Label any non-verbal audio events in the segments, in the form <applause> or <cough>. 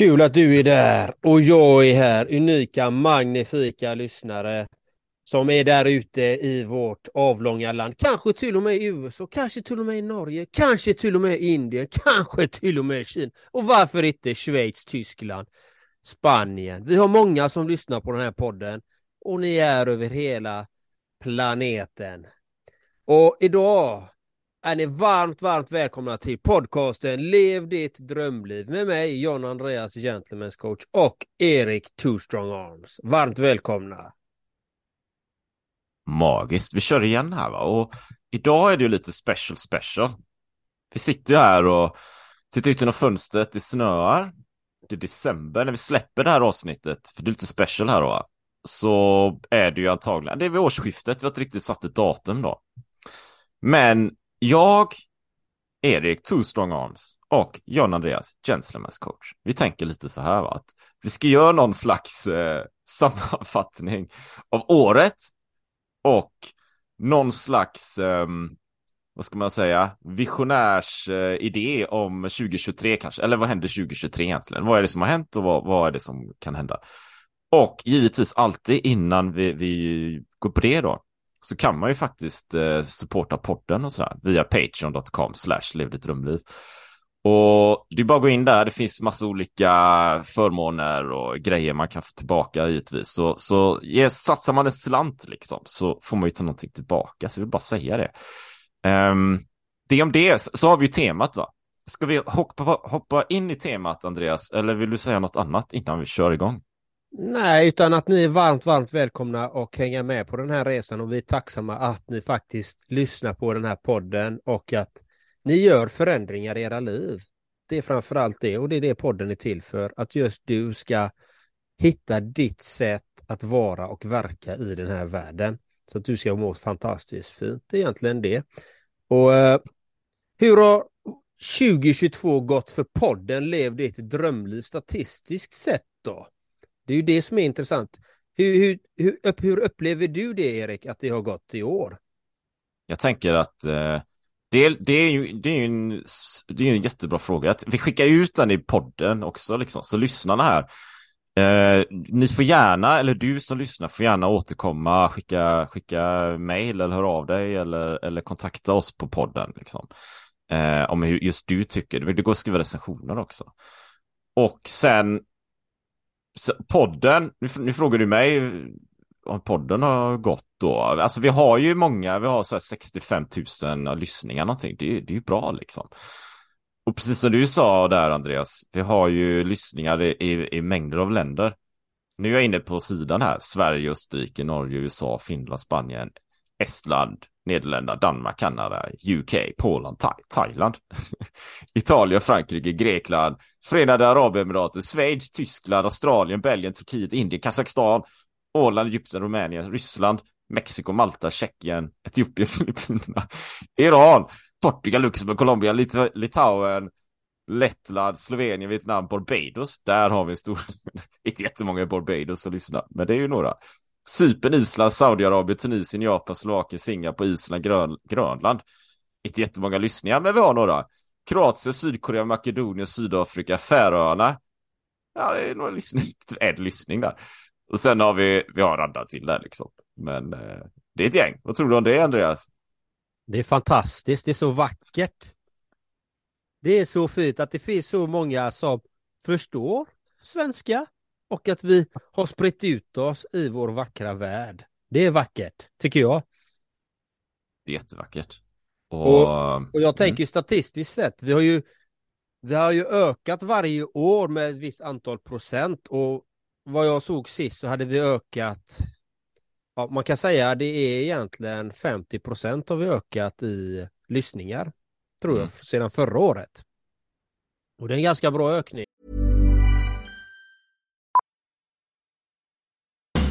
Kul att du är där och jag är här, unika, magnifika lyssnare som är där ute i vårt avlånga land, kanske till och med i USA, kanske till och med i Norge, kanske till och med i Indien, <laughs> kanske till och med i Kina och varför inte Schweiz, Tyskland, Spanien. Vi har många som lyssnar på den här podden och ni är över hela planeten. Och idag är ni varmt, varmt välkomna till podcasten Lev ditt drömliv med mig, John Andreas Gentlemen's coach och Erik Two Strong Arms. Varmt välkomna! Magiskt. Vi kör igen här va? Och idag är det ju lite special special. Vi sitter ju här och tittar ut genom fönstret, det snöar. Det är december när vi släpper det här avsnittet, för det är lite special här då. Så är det ju antagligen, det är vid årsskiftet, vi har inte riktigt satt ett datum då. Men jag, Erik, Two Strong Arms och John Andreas, Gentleman's coach. Vi tänker lite så här va, att vi ska göra någon slags eh, sammanfattning av året och någon slags, eh, vad ska man säga, visionärs eh, idé om 2023 kanske, eller vad händer 2023 egentligen? Vad är det som har hänt och vad, vad är det som kan hända? Och givetvis alltid innan vi, vi går på det då, så kan man ju faktiskt eh, supporta podden och sådär via patreon.com slash lev ditt drömliv. Och det är bara att gå in där, det finns massa olika förmåner och grejer man kan få tillbaka givetvis. Så, så ja, satsar man en slant liksom så får man ju ta någonting tillbaka, så jag vill bara säga det. Um, det om det, så har vi ju temat va. Ska vi hoppa, hoppa in i temat Andreas, eller vill du säga något annat innan vi kör igång? Nej, utan att ni är varmt, varmt välkomna och hänga med på den här resan och vi är tacksamma att ni faktiskt lyssnar på den här podden och att ni gör förändringar i era liv. Det är framför allt det och det är det podden är till för, att just du ska hitta ditt sätt att vara och verka i den här världen. Så att du ska må fantastiskt fint, det är egentligen det. Och eh, hur har 2022 gått för podden Lev ditt drömliv statistiskt sett då? Det är ju det som är intressant. Hur, hur, hur, hur upplever du det, Erik, att det har gått i år? Jag tänker att eh, det, det, är ju, det, är en, det är en jättebra fråga. Att vi skickar ut den i podden också, liksom, så lyssnarna här. Eh, ni får gärna, eller du som lyssnar får gärna återkomma, skicka, skicka mail eller höra av dig eller, eller kontakta oss på podden. Liksom. Eh, om hur just du tycker. Det går att skriva recensioner också. Och sen podden, nu, nu frågar du mig om podden har gått då. Alltså vi har ju många, vi har så här 65 000 lyssningar någonting. Det, det är ju bra liksom. Och precis som du sa där Andreas, vi har ju lyssningar i, i, i mängder av länder. Nu är jag inne på sidan här, Sverige, Österrike, Norge, USA, Finland, Spanien, Estland, Nederländerna, Danmark, Kanada, UK, Polen, Tha Thailand, <laughs> Italien, Frankrike, Grekland, Förenade Arabemiraten, Schweiz, Tyskland, Australien, Belgien, Turkiet, Indien, Kazakstan, Åland, Egypten, Rumänien, Ryssland, Mexiko, Malta, Tjeckien, Etiopien, <laughs> Filippinerna, Iran, Portugal, Luxemburg, Colombia, Lit Litauen, Lettland, Slovenien, Vietnam, Barbados. Där har vi en stor, <laughs> inte jättemånga i Barbados att lyssna, men det är ju några. Cypern, Island, Saudiarabien, Tunisien, Japan, Slovakien, Singapore, Island, Grön Grönland. Inte jättemånga lyssningar, men vi har några. Kroatien, Sydkorea, Makedonien, Sydafrika, Färöarna. Ja, det är några lyssningar, <laughs> typ en lyssning där. Och sen har vi, vi har andra till där liksom. Men eh, det är ett gäng. Vad tror du om det, Andreas? Det är fantastiskt, det är så vackert. Det är så fint att det finns så många som förstår svenska och att vi har spritt ut oss i vår vackra värld. Det är vackert, tycker jag. Det är jättevackert. Och, och, och jag tänker mm. statistiskt sett, vi har ju vi har ju ökat varje år med ett visst antal procent och vad jag såg sist så hade vi ökat ja, man kan säga det är egentligen 50 procent har vi ökat i lyssningar tror jag mm. sedan förra året. Och det är en ganska bra ökning.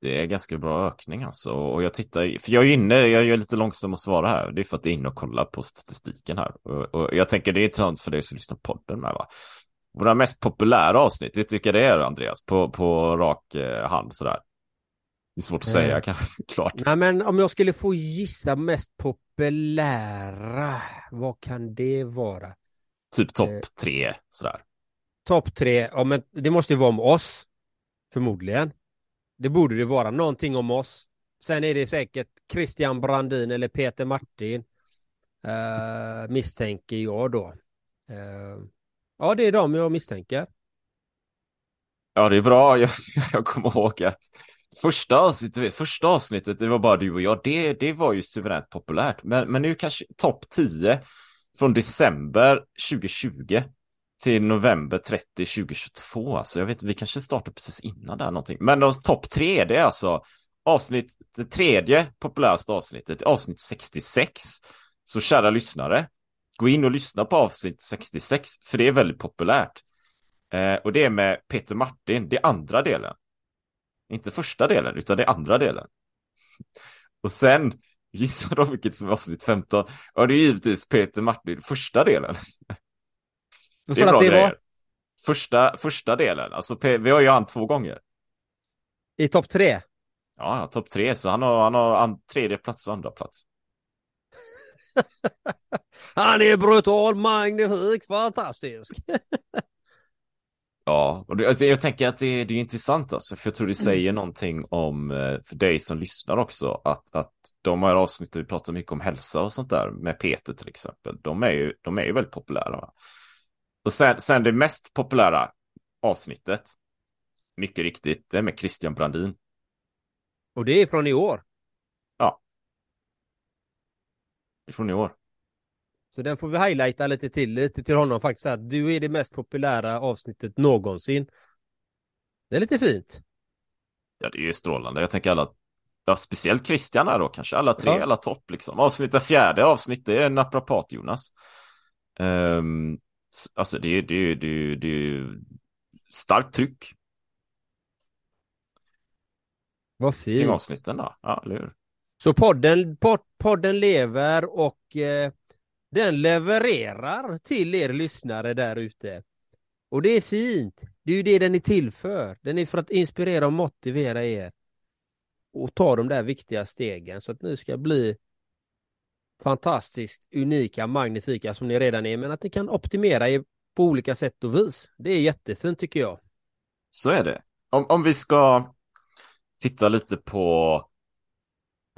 Det är ganska bra ökning alltså. Och jag tittar, för jag är inne, jag är lite långsam att svara här. Det är för att jag är inne och kollar på statistiken här. Och, och jag tänker det är intressant för dig som lyssnar på podden med va. Våra mest populära avsnitt, jag tycker det är Andreas, på, på rak eh, hand sådär. Det är svårt att säga Eh. kanske, <laughs> klart. Nej, men om jag skulle få gissa mest populära, vad kan det vara? Typ topp Eh. tre sådär. Topp tre, ja, men det måste ju vara om oss. Förmodligen. Det borde det vara, någonting om oss. Sen är det säkert Christian Brandin eller Peter Martin. eh, misstänker jag då. Eh, ja, det är de jag misstänker. Ja, det är bra. <laughs> Jag, jag kommer ihåg att första avsnittet, första avsnittet, det var bara du och jag. Det, det var ju suveränt populärt. Men, men nu kanske topp 10 från december 2020 till november 30 2022. Alltså jag vet vi kanske startar precis innan där någonting. Men de topp tre, det är alltså avsnitt, det tredje populäraste avsnittet, avsnitt 66. Så kära lyssnare, gå in och lyssna på avsnitt 66, för det är väldigt populärt. Eh, och det är med Peter Martin, det är andra delen. Inte första delen, utan det är andra delen. <laughs> Och sen, gissa då vilket som är avsnitt 15? Ja, det är givetvis Peter Martin, första delen. <laughs> Det är bra det var grejer. Första, första delen, alltså vi har ju han två gånger. i topp tre? Ja, topp tre, så han har, han har an, tredje plats och andra plats. <laughs> Han är brutal, magnifik, fantastisk. <laughs> Ja, och det, alltså, jag tänker att det, det är intressant alltså, för jag tror det säger någonting om, eh, för dig som lyssnar också, att, att de här avsnitten vi pratar mycket om hälsa och sånt där, med Peter till exempel, de är ju, de är ju väldigt populära. Va? Och sen, sen det mest populära avsnittet, mycket riktigt, det är med Christian Brandin. Och det är från i år. Från i år. Så den får vi highlighta lite till, lite till honom faktiskt. Att du är det mest populära avsnittet någonsin. Det är lite fint. Ja, det är ju strålande. Jag tänker alla, ja, speciellt Christian här då, kanske alla tre, Ja. alla topp liksom. Avsnittet, fjärde avsnitt, det är naprapat-Jonas. Um, alltså det är det, är- det, det är starkt tryck Vad fint. avsnitten då. Ja, eller hur? Så podden, pod, podden lever och eh, den levererar till er lyssnare där ute. Och det är fint. Det är ju det den är till för. Den är för att inspirera och motivera er. Och ta de där viktiga stegen så att ni ska bli fantastiskt unika, magnifika som ni redan är. Men att ni kan optimera er på olika sätt och vis. Det är jättefint tycker jag. Så är det. Om, om vi ska titta lite på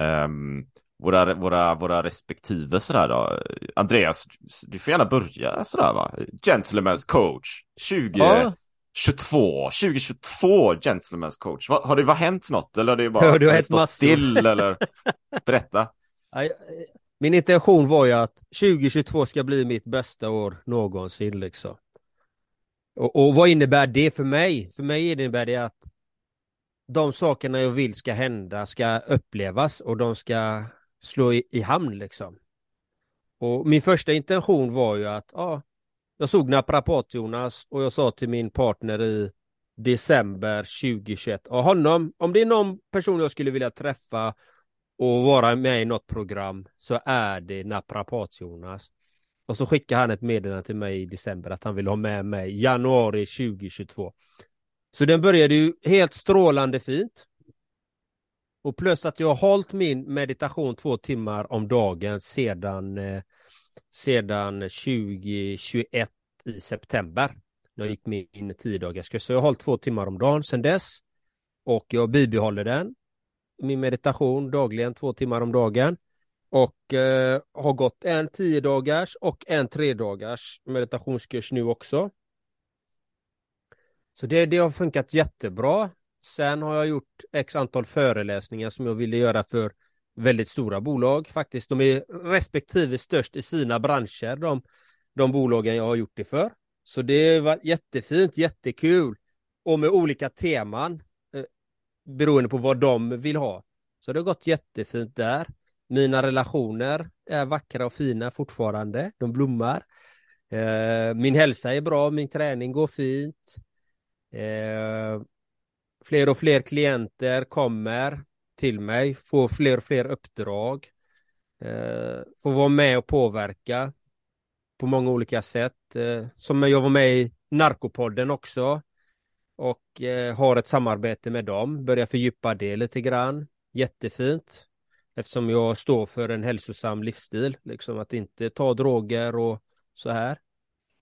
ehm, våra, våra, våra respektive sådär då. Andreas, du får gärna börja sådär va? Gentlemen's coach 20, Ja. 22, 2022 Gentlemen's coach. Va, har det var hänt något eller har det bara Ja, det har stått massor. still eller? <laughs> Berätta. Min intention var ju att 2022 ska bli mitt bästa år någonsin liksom. Och, och vad innebär det för mig? För mig innebär det att de sakerna jag vill ska hända ska upplevas och de ska slå i, i hamn liksom. Och min första intention var ju att ja, jag såg Naprapat Jonas och jag sa till min partner i december 2021 och honom, om det är någon person jag skulle vilja träffa och vara med i något program så är det Naprapat Jonas. Och så skickar han ett meddelande till mig i december att han vill ha med mig januari 2022. Så den började ju helt strålande fint. Och plus att jag har hållit min meditation två timmar om dagen sedan, eh, sedan 2021 i september. När jag gick min tio dagars kurs. Så jag har hållit två timmar om dagen sedan dess. Och jag bibehåller den. Min meditation dagligen två timmar om dagen. Och eh, har gått en tio dagars och en tre dagars meditationskurs nu också. Så det, det har funkat jättebra. Sen har jag gjort x antal föreläsningar som jag ville göra för väldigt stora bolag faktiskt. De är respektive störst i sina branscher, de, de bolagen jag har gjort det för. Så det var jättefint, jättekul och med olika teman beroende på vad de vill ha. Så det har gått jättefint där. Mina relationer är vackra och fina fortfarande. De blommar. Eh, min hälsa är bra, min träning går fint. Eh, fler och fler klienter kommer till mig, får fler och fler uppdrag. Eh, får vara med och påverka på många olika sätt. Som jag var med i Narkopodden också och eh, har ett samarbete med dem. Börjar fördjupa det lite grann. Jättefint. Eftersom jag står för en hälsosam livsstil, liksom att inte ta droger och så här.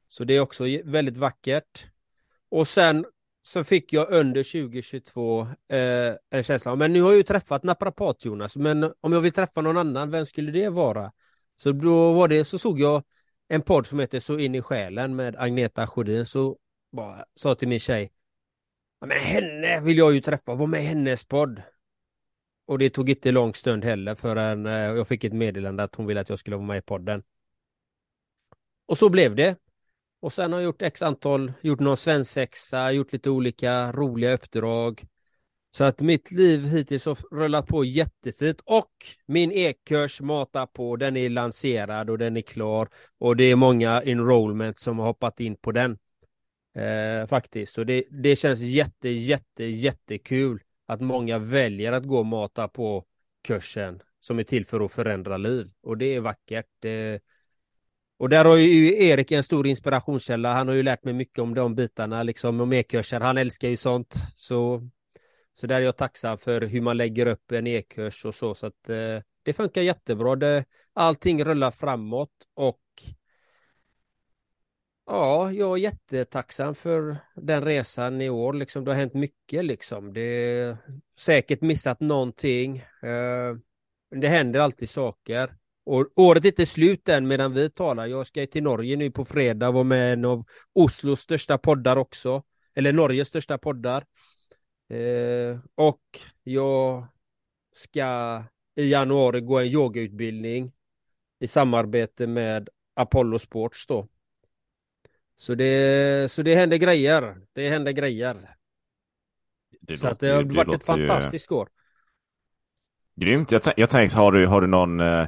Så det är också väldigt vackert. Och sen så fick jag under 2022 eh, en känsla men nu har jag ju träffat naprapat Jonas, men om jag vill träffa någon annan, vem skulle det vara? Så då var det, så såg jag en podd som heter Så in i själen med Agneta Sjödin, så bara, sa till min tjej, men henne vill jag ju träffa, var med i hennes podd. Och det tog inte lång stund heller förrän eh, jag fick ett meddelande att hon ville att jag skulle vara med i podden. Och så blev det. Och sen har jag gjort x antal, gjort någon svensexa, gjort lite olika roliga uppdrag. Så att mitt liv hittills har rullat på jättefint och min e-kurs matar på, den är lanserad och den är klar och det är många enrollment som har hoppat in på den. Eh, faktiskt, så det, det känns jätte, jätte, jättekul att många väljer att gå och Mata på kursen som är till för att förändra liv och det är vackert. Eh, och där har ju Erik en stor inspirationskälla. Han har ju lärt mig mycket om de bitarna, liksom om e-kurser. Han älskar ju sånt. Så, så där är jag tacksam för hur man lägger upp en e-kurs och så. Så att eh, det funkar jättebra. Det, allting rullar framåt och ja, jag är jättetacksam för den resan i år. Liksom, det har hänt mycket liksom. Det är säkert missat någonting. Eh, det händer alltid saker. Och året är inte slut än medan vi talar. Jag ska till Norge nu på fredag och vara med en av Oslos största poddar också. Eller Norges största poddar. Eh, och jag ska i januari gå en yogautbildning i samarbete med Apollo Sports då. Så det, så det händer grejer. Det händer grejer. Det så låter, att det har det varit ett fantastiskt ju... år. Grymt. Jag, jag tänkte, har du, har du någon eh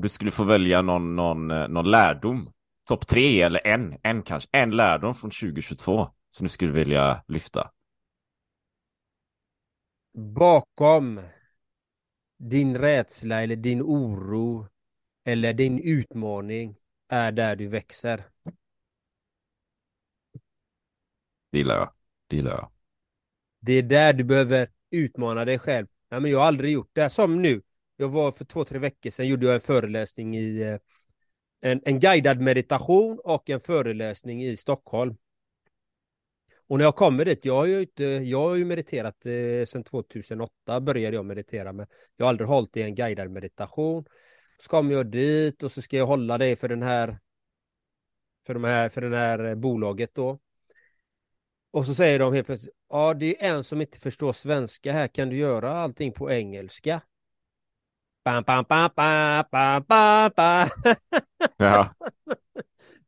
du skulle få välja någon, någon, eh, någon lärdom, topp tre eller en, en kanske, en lärdom från 2022 som du skulle vilja lyfta? Bakom din rädsla eller din oro eller din utmaning är där du växer. Det gillar jag. Det gillar jag. Det är där du behöver utmana dig själv. Nej, men jag har aldrig gjort det. Som nu. Jag var för två, tre veckor sedan gjorde jag en föreläsning i eh, en, en guidad meditation och en föreläsning i Stockholm. Och när jag kommer dit, jag har ju, inte, jag har ju mediterat eh, sedan 2008 började jag meditera men jag har aldrig hållit i en guidad meditation. Så kommer jag dit och så ska jag hålla det för den här för, de här, för den här bolaget då. Och så säger de helt plötsligt, ja det är en som inte förstår svenska här, kan du göra allting på engelska? Bam, bam, bam, bam, bam, bam, bam. <laughs> Ja.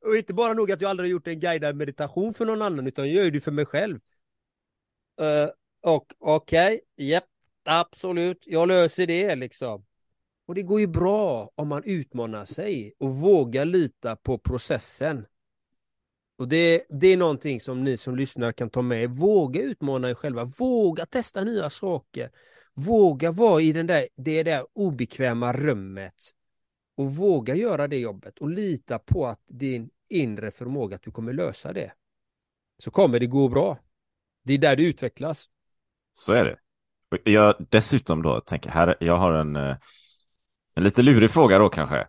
och inte bara nog att jag aldrig gjort en guidad meditation för någon annan, utan jag gör det för mig själv. Uh, och okej, okay, japp, absolut, jag löser det liksom. Och det går ju bra om man utmanar sig och vågar lita på processen. Och det, det är någonting som ni som lyssnar kan ta med. Våga utmana er själva, våga testa nya saker. Våga vara i den där, det där obekväma rummet och våga göra det jobbet och lita på att din inre förmåga att du kommer lösa det. Så kommer det gå bra. Det är där du utvecklas. Så är det. Jag dessutom då tänker här, jag har en, eh, en lite lurig fråga då kanske.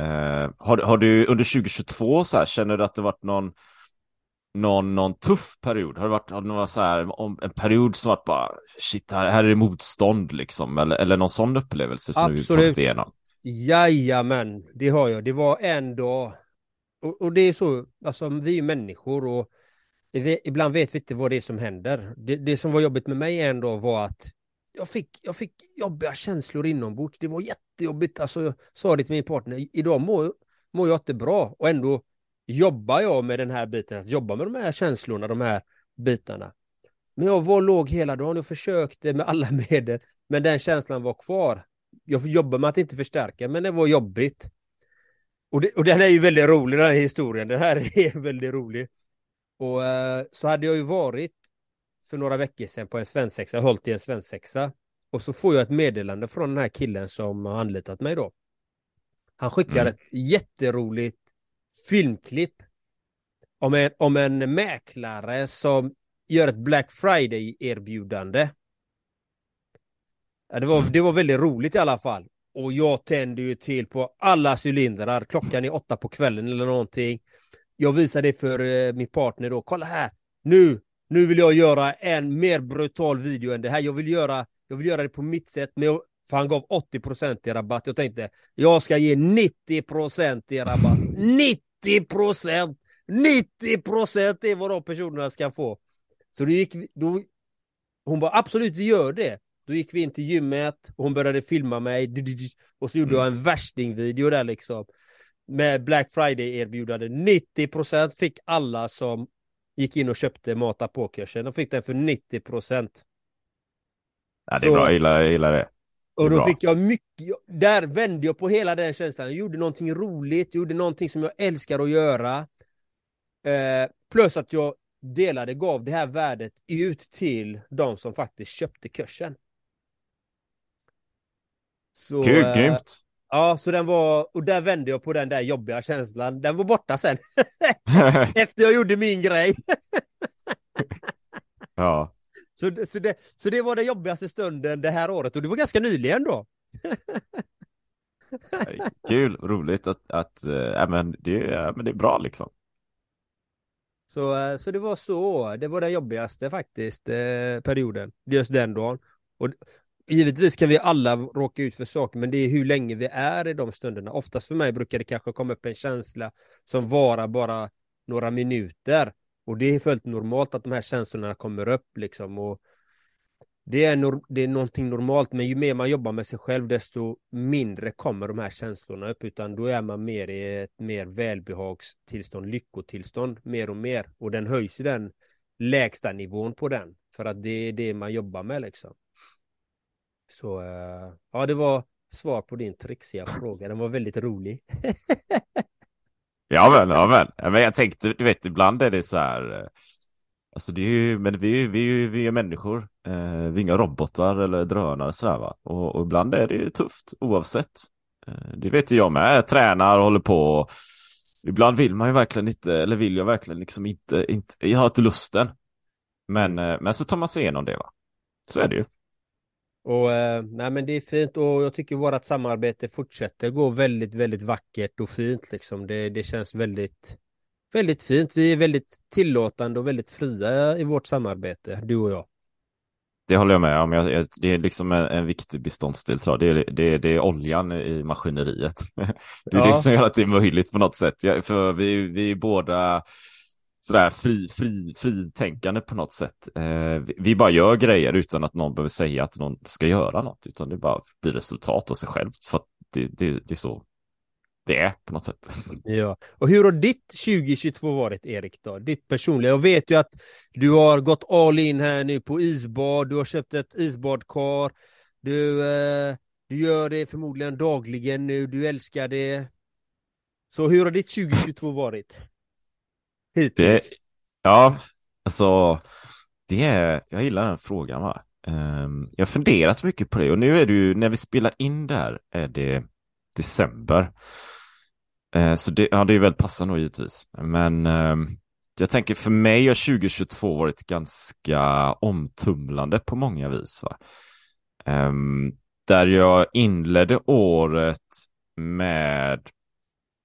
Eh, har, har du under 2022 så här, känner du att det varit någon, någon, någon tuff period? Har det varit, har det varit så här, om, en period som varit bara, shit, här, här är det motstånd liksom, eller, eller någon sån upplevelse som Absolut. du tagit igenom? Jajamän, det har jag. Det var en dag. Och, och det är så, alltså vi är människor och vi, ibland vet vi inte vad det är som händer. Det, det som var jobbigt med mig en dag var att jag fick, jag fick jobbiga känslor inombords. Det var jättejobbigt. Alltså, jag sa det till min partner, idag mår, mår jag inte bra och ändå jobbar jag med den här biten, att jobba med de här känslorna, de här bitarna. Men jag var låg hela dagen och försökte med alla <laughs> medel, men den känslan var kvar. Jag jobbar med att inte förstärka, men det var jobbigt. Och, det, och den är ju väldigt rolig, den här historien. Den här <laughs> är väldigt rolig. Och eh, så hade jag ju varit för några veckor sedan på en svensexa, hållit i en svensexa. Och så får jag ett meddelande från den här killen som har anlitat mig då. Han skickar Mm. ett jätteroligt filmklipp om en, om en mäklare som gör ett Black Friday-erbjudande. Ja, det, var, det var väldigt roligt i alla fall. Och jag tände ju till på alla cylindrar. Klockan är åtta på kvällen eller någonting. Jag visar det för eh, min partner då. Kolla här! Nu! Nu vill jag göra en mer brutal video än det här. Jag vill göra, jag vill göra det på mitt sätt. Men jag, för han gav 80% i rabatt. Jag tänkte, jag ska ge 90% i rabatt. 90%! 90% är vad de personerna ska få. Så då gick vi, då, hon bara absolut vi gör det. Då gick vi in till gymmet och hon började filma mig. Och så gjorde jag en värstingvideo där liksom. Med Black Friday erbjudande. 90% fick alla som gick in och köpte Mata på-kursen. De fick den för 90%. Ja, det är Så- bra, jag gillar, jag gillar det. Och då Bra. fick jag mycket, där vände jag på hela den känslan. Jag gjorde någonting roligt, gjorde någonting som jag älskar att göra. Eh, plus att jag delade, gav det här värdet ut till de som faktiskt köpte kursen. Så, Kul, eh, grymt. Ja, så den var, och där vände jag på den där jobbiga känslan. Den var borta sen. <laughs> Efter jag gjorde min grej. <laughs> ja. Så, så, det, så det var den jobbigaste stunden det här året och det var ganska nyligen då. Kul, roligt att, att äh, men det, ja, men det är bra liksom. Så, eh, så det var så, det var den jobbigaste faktiskt eh, perioden, just den dagen. Och givetvis kan vi alla råka ut för saker, men det är hur länge vi är i de stunderna. Oftast för mig brukar det kanske komma upp en känsla som varar bara några minuter. Och det är fullt normalt att de här känslorna kommer upp liksom. Och det är, nor- det är någonting normalt, men ju mer man jobbar med sig själv, desto mindre kommer de här känslorna upp, utan då är man mer i ett mer välbehagstillstånd, lyckotillstånd, mer och mer. Och den höjs ju den lägsta nivån på den, för att det är det man jobbar med liksom. Så eh, ja, det var svar på din trixiga fråga. Den var väldigt rolig. Ja men, ja men, men jag tänkte, du vet ibland är det så här eh, Alltså det är ju, men vi, vi, vi är människor. Eh, Vi är inga robotar eller drönare så här va. Och, och ibland är det ju tufft oavsett. Eh, Det vet ju jag med, jag tränar och håller på. Ibland vill man ju verkligen inte, eller vill jag verkligen liksom inte, inte jag har inte lusten. Men, eh, men så tar man sig igenom det va. Så är det ju Och eh, nej men det är fint och jag tycker vårt samarbete fortsätter gå väldigt, väldigt vackert och fint liksom. Det, det känns väldigt, väldigt fint. Vi är väldigt tillåtande och väldigt fria i vårt samarbete, du och jag. Det håller jag med om. Jag, det är liksom en, en viktig beståndsdel. tror jag. Det, är, det, det är oljan i maskineriet. <laughs> Det är Ja. det som gör att det är möjligt på något sätt. Jag, för vi, vi är båda sådär fri, fri, fritänkande på något sätt. Eh, vi, bara gör grejer utan att någon behöver säga att någon ska göra något. Utan det bara blir resultat av sig själv. För att det, det, det är så det är på något sätt. <laughs> Ja. Och hur har ditt 2022 varit, Erik? Då? Ditt personliga. Jag vet ju att du har gått all in här nu på isbad. Du har köpt ett isbadkar. Du, eh, du gör det förmodligen dagligen nu. Du älskar det. Så hur har ditt 2022 varit? Det, ja, alltså, det är, jag gillar den frågan va. Um, jag har funderat mycket på det och nu är det ju, när vi spelar in där är det december. Ehm, så det, ja, det är väldigt passande då givetvis. Men ehm, jag tänker för mig har 2022 varit ganska omtumlande på många vis. Va? Um, där jag inledde året med,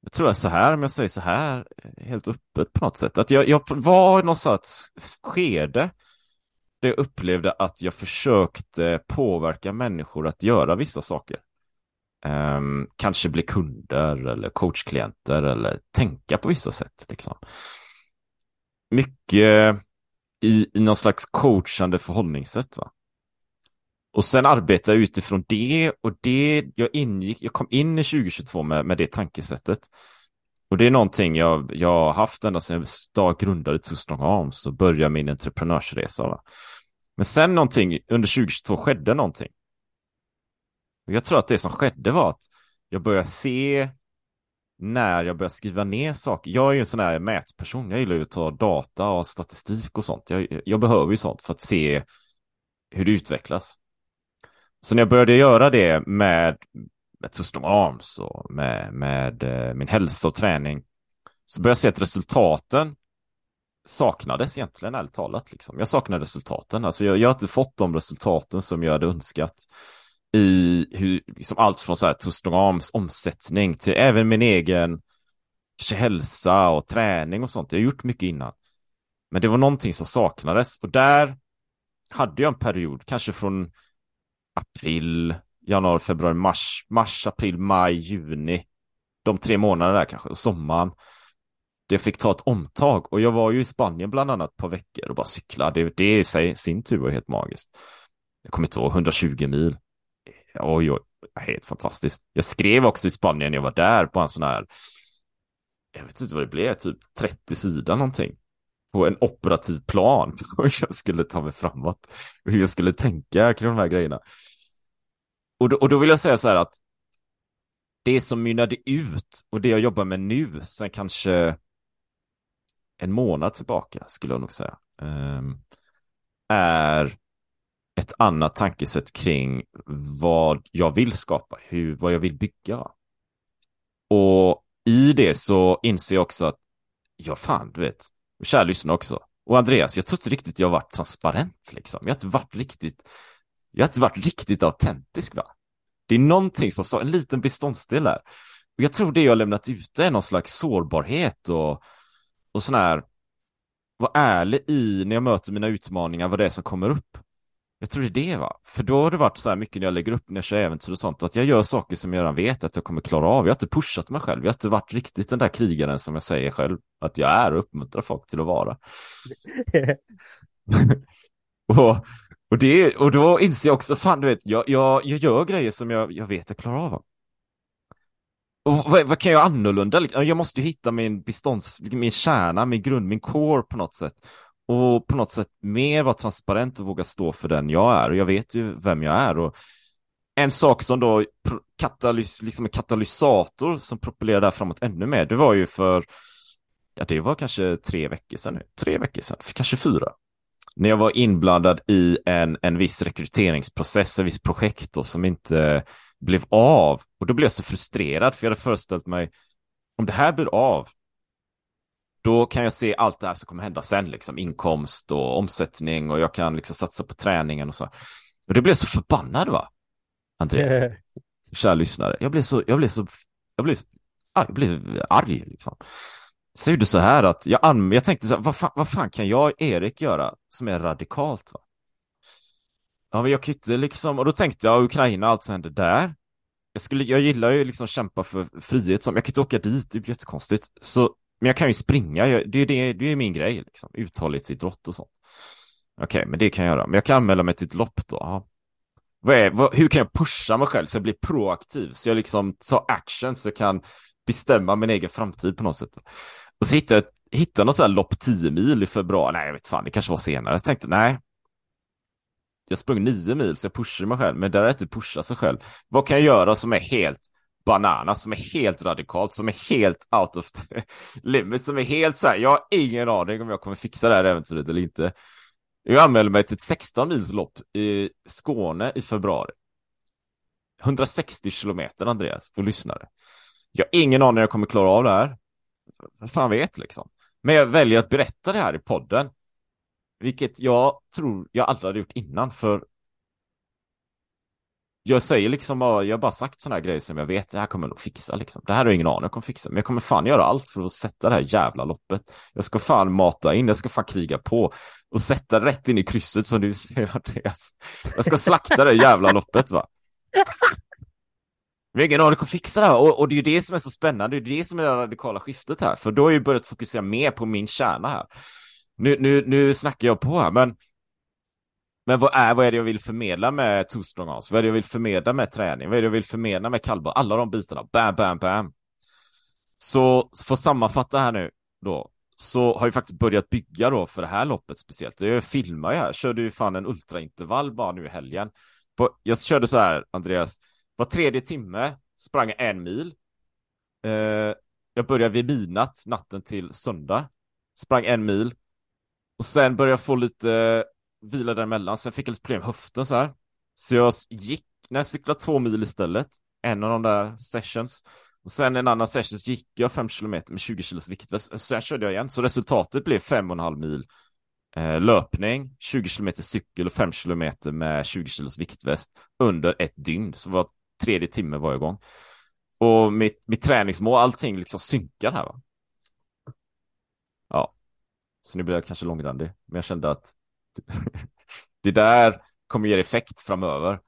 jag tror jag så här, om jag säger så här, helt öppet på något sätt, att jag, jag var i någon sorts skede där jag upplevde att jag försökte påverka människor att göra vissa saker. Um, kanske bli kunder eller coachklienter eller tänka på vissa sätt. Liksom. Mycket i, i någon slags coachande förhållningssätt. Va? Och sen arbeta utifrån det och det, jag ingick, jag kom in i 2022 med, med det tankesättet. Och det är någonting jag, jag har haft ända sedan jag grundade Too Arms och började min entreprenörsresa. Va? Men sen någonting, under 2022 skedde någonting. Och jag tror att det som skedde var att jag började se när jag började skriva ner saker. Jag är ju en sån här mätperson. Jag gillar ju att ta data och statistik och sånt. Jag, jag behöver ju sånt för att se hur det utvecklas. Så när jag började göra det med, med Tustom Arms och med, med eh, min hälsa och träning så började jag se att resultaten saknades egentligen, ärligt talat. Liksom. Jag saknar resultaten. Alltså jag, jag har inte fått de resultaten som jag hade önskat i hur, liksom allt från så här Tustorams omsättning till även min egen kanske hälsa och träning och sånt. Jag har gjort mycket innan. Men det var någonting som saknades och där hade jag en period, kanske från april, januari, februari, mars, mars, april, maj, juni. De tre månaderna där kanske, och sommaren. Det fick ta ett omtag och jag var ju i Spanien bland annat på veckor och bara cyklade, Det, det i sig, sin tur var helt magiskt. Jag kommer inte ihåg, 120 mil. Oj, oj, helt fantastiskt. Jag skrev också i Spanien, jag var där på en sån här, jag vet inte vad det blev, typ 30 sidor någonting. På en operativ plan. <laughs> hur jag skulle ta mig framåt. Hur jag skulle tänka kring de här grejerna. Och då, och då vill jag säga så här att det som mynnade ut och det jag jobbar med nu, sen kanske en månad tillbaka skulle jag nog säga, ehm, är ett annat tankesätt kring vad jag vill skapa, hur, vad jag vill bygga. Och i det så inser jag också att, ja fan, du vet, kära lyssnare också, och Andreas, jag tror inte riktigt jag har varit transparent liksom. Jag har inte varit riktigt, jag har inte varit riktigt autentisk va. Det är någonting som sa, en liten beståndsdel där. Och jag tror det jag har lämnat ute är någon slags sårbarhet och, och sån här, vara ärlig i när jag möter mina utmaningar, vad det är som kommer upp. Jag tror det är det va? För då har det varit så här mycket när jag lägger upp, när jag kör äventyr och sånt, att jag gör saker som jag redan vet att jag kommer klara av. Jag har inte pushat mig själv, jag har inte varit riktigt den där krigaren som jag säger själv att jag är och uppmuntrar folk till att vara. <laughs> och, och, det, och då inser jag också, fan du vet, jag, jag, jag gör grejer som jag, jag vet jag klarar av. Och vad, vad, kan jag annorlunda? Jag måste ju hitta min bestånds, min kärna, min grund, min core på något sätt och på något sätt mer vara transparent och våga stå för den jag är och jag vet ju vem jag är och en sak som då katalys, liksom en katalysator som propellerade där framåt ännu mer, det var ju för ja, det var kanske tre veckor sedan nu, tre veckor sedan, kanske fyra. När jag var inblandad i en, en viss rekryteringsprocess, en viss projekt då, som inte blev av. Och då blev jag så frustrerad, för jag hade föreställt mig, om det här blir av, då kan jag se allt det här som kommer hända sen, liksom inkomst och omsättning och jag kan liksom satsa på träningen och så. Och det blev så förbannad va, Andreas? <laughs> Kära lyssnare, jag blev så, jag blev så, jag blev, jag blev arg liksom. Så gjorde så här att jag, anm- jag tänkte så här, vad fan, vad fan kan jag, Erik, göra som är radikalt? Va? Ja, men jag kunde liksom, och då tänkte jag, Ukraina, allt som hände där. Jag, skulle, jag gillar ju liksom kämpa för frihet, som jag kan inte åka dit, det blir jättekonstigt. Så men jag kan ju springa, det är, det, det är min grej, liksom. uthållighetsidrott och sånt. Okej, okay, men det kan jag göra. Men jag kan anmäla mig till ett lopp då. Vad är, vad, hur kan jag pusha mig själv så jag blir proaktiv? Så jag liksom tar action så jag kan bestämma min egen framtid på något sätt. Och så hittade jag hittade något sånt här lopp 10 mil i februari. Nej, jag vet fan, det kanske var senare. Jag tänkte, nej. Jag sprang 9 mil så jag pushade mig själv, men där är inte pusha sig själv. Vad kan jag göra som är helt bananas som är helt radikalt, som är helt out of the <laughs> limit, som är helt så här, jag har ingen aning om jag kommer fixa det här äventyret eller inte. Jag anmälde mig till ett 16 mils lopp i Skåne i februari. 160 kilometer, Andreas, och lyssnare. Jag har ingen aning om jag kommer klara av det här. Vad fan vet liksom. Men jag väljer att berätta det här i podden. Vilket jag tror jag aldrig hade gjort innan, för jag säger liksom, jag har bara sagt sådana här grejer som jag vet, det här kommer jag nog fixa liksom. Det här har jag ingen aning om jag kommer fixa, men jag kommer fan göra allt för att sätta det här jävla loppet. Jag ska fan mata in, jag ska fan kriga på och sätta rätt in i krysset som du säger Andreas. Jag ska slakta det jävla loppet va. Vi har ingen aning om fixa det här och, och det är ju det som är så spännande, det är det som är det radikala skiftet här, för då har jag ju börjat fokusera mer på min kärna här. Nu, nu, nu snackar jag på här, men men vad är, vad är det jag vill förmedla med two strong arms? Vad är det jag vill förmedla med träning? Vad är det jag vill förmedla med kallbad? Alla de bitarna, bam, bam, bam. Så för att sammanfatta här nu då, så har jag faktiskt börjat bygga då för det här loppet speciellt. Jag filmar ju här, körde ju fan en ultraintervall bara nu i helgen. Jag körde så här, Andreas, var tredje timme sprang en mil. Eh, jag började vid midnatt natten till söndag. Sprang en mil. Och sen började jag få lite vila däremellan, sen fick jag lite problem med höften så här. Så jag gick, när jag cyklade två mil istället, en av de där sessions, och sen en annan session gick jag fem kilometer med 20 kilos viktväst, sen körde jag igen, så resultatet blev fem och en halv mil eh, löpning, 20 kilometer cykel och fem kilometer med 20 kilos viktväst under ett dygn, så var tredje timme var jag igång. Och mitt, mitt träningsmål, allting liksom synkar här va. Ja. Så nu blir jag kanske långrandig, men jag kände att <laughs> det där kommer ge effekt framöver.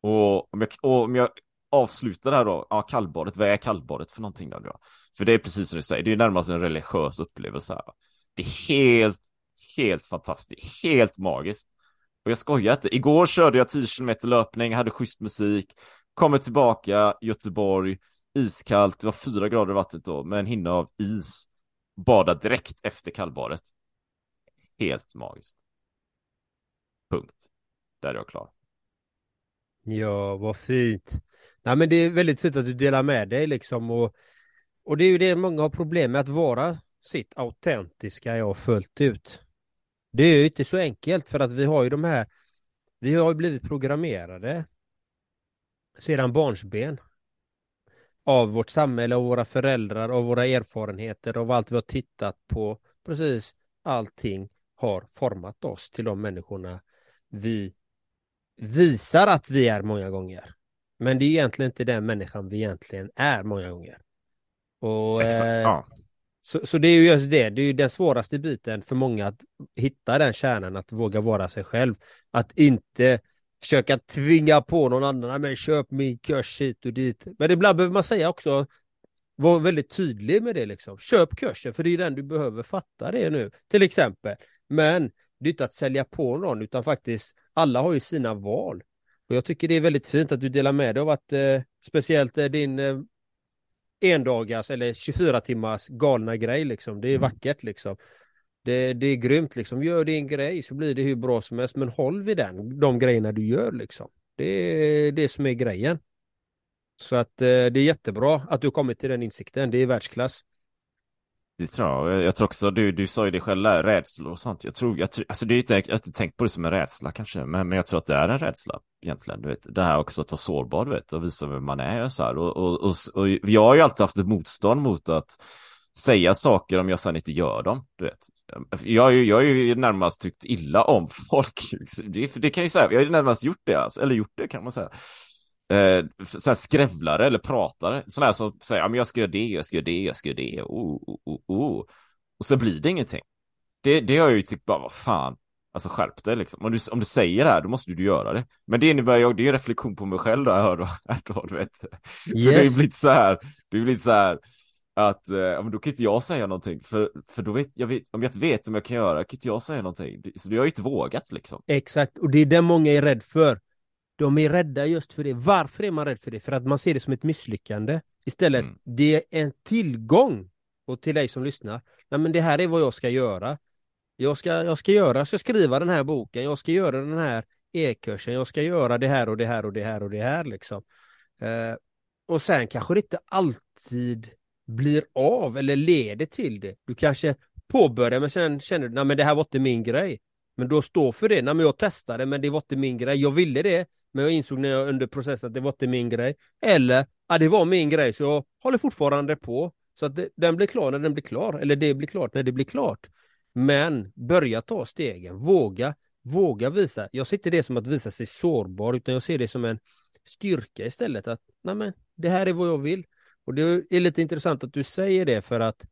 Och om jag, och om jag avslutar det här då, ja kallbadet, vad är kallbadet för någonting då? För det är precis som du säger, det är närmast en religiös upplevelse här. Det är helt, helt fantastiskt, helt magiskt. Och jag skojar inte, igår körde jag 10 km löpning, hade schysst musik, kommer tillbaka, Göteborg, iskallt, det var fyra grader i vattnet då, med en hinna av is. Bada direkt efter kallbadet. Helt magiskt. Punkt. Där är jag klar. Ja, vad fint. Nej, men det är väldigt fint att du delar med dig liksom och, och det är ju det många har problem med att vara sitt autentiska jag fullt ut. Det är ju inte så enkelt för att vi har ju de här, vi har ju blivit programmerade sedan barnsben av vårt samhälle, av våra föräldrar, av våra erfarenheter, av allt vi har tittat på. Precis allting har format oss till de människorna vi visar att vi är många gånger. Men det är egentligen inte den människan vi egentligen är många gånger. Och, Exakt, eh, ja. så, så det är ju just det, det är ju den svåraste biten för många att hitta den kärnan, att våga vara sig själv. Att inte försöka tvinga på någon annan, men köp min kurs hit och dit. Men ibland behöver man säga också, var väldigt tydlig med det liksom. Köp kursen, för det är den du behöver fatta det nu, till exempel. Men det är inte att sälja på någon utan faktiskt alla har ju sina val. Och jag tycker det är väldigt fint att du delar med dig av att eh, speciellt eh, din eh, endagars eller 24 timmars galna grej liksom. Det är mm. vackert liksom. Det, det är grymt liksom. Gör din grej så blir det hur bra som helst men håll vid den, de grejerna du gör liksom. Det är det som är grejen. Så att eh, det är jättebra att du kommit till den insikten. Det är världsklass. Det tror jag. Jag tror också, du, du sa ju det själv, rädslor och sånt. Jag tror, jag tror alltså det är inte, jag har inte tänkt på det som en rädsla kanske, men, men jag tror att det är en rädsla egentligen. Du vet, det här också att vara sårbar, du vet, och visa vem man är och så här. Och, och, och, och jag har ju alltid haft ett motstånd mot att säga saker om jag sen inte gör dem, du vet. Jag har ju, jag har ju närmast tyckt illa om <laughs> folk. Det, det kan jag ju säga, jag har ju närmast gjort det, alltså, eller gjort det kan man säga eh, så skrävlare eller pratare, sådana här som säger, ja men jag ska göra det, jag ska göra det, jag ska göra det, oh, oh, oh, oh. och så blir det ingenting. Det, det har jag ju tyckt bara, vad fan, alltså skärp dig liksom. Om du, om du säger det här, då måste du göra det. Men det innebär ju, det är en reflektion på mig själv då, jag hör då, du <laughs> vet. Yes. För det har ju blivit så här, det har blivit så här, att eh, då kan inte jag säga någonting för, för då vet jag vet, om jag inte vet om jag kan göra kan inte jag säga någonting så det har jag ju inte vågat liksom Exakt och det är det många är rädd för de är rädda just för det. Varför är man rädd för det? För att man ser det som ett misslyckande. Istället, mm. det är en tillgång. Och till dig som lyssnar, nej men det här är vad jag ska göra. Jag ska, jag ska göra, jag ska skriva den här boken, jag ska göra den här e-kursen, jag ska göra det här och det här och det här och det här liksom. Eh, och sen kanske det inte alltid blir av eller leder till det. Du kanske påbörjar men sen känner du, nej men det här var inte min grej. Men då stå för det, nej men jag testade men det var inte min grej, jag ville det men jag insåg när jag under processen att det var inte min grej. Eller, ja det var min grej så jag håller fortfarande på. Så att det, den blir klar när den blir klar. Eller det blir klart när det blir klart. Men börja ta stegen, våga, våga visa. Jag ser inte det som att visa sig sårbar utan jag ser det som en styrka istället. Att nej men, det här är vad jag vill. Och det är lite intressant att du säger det för att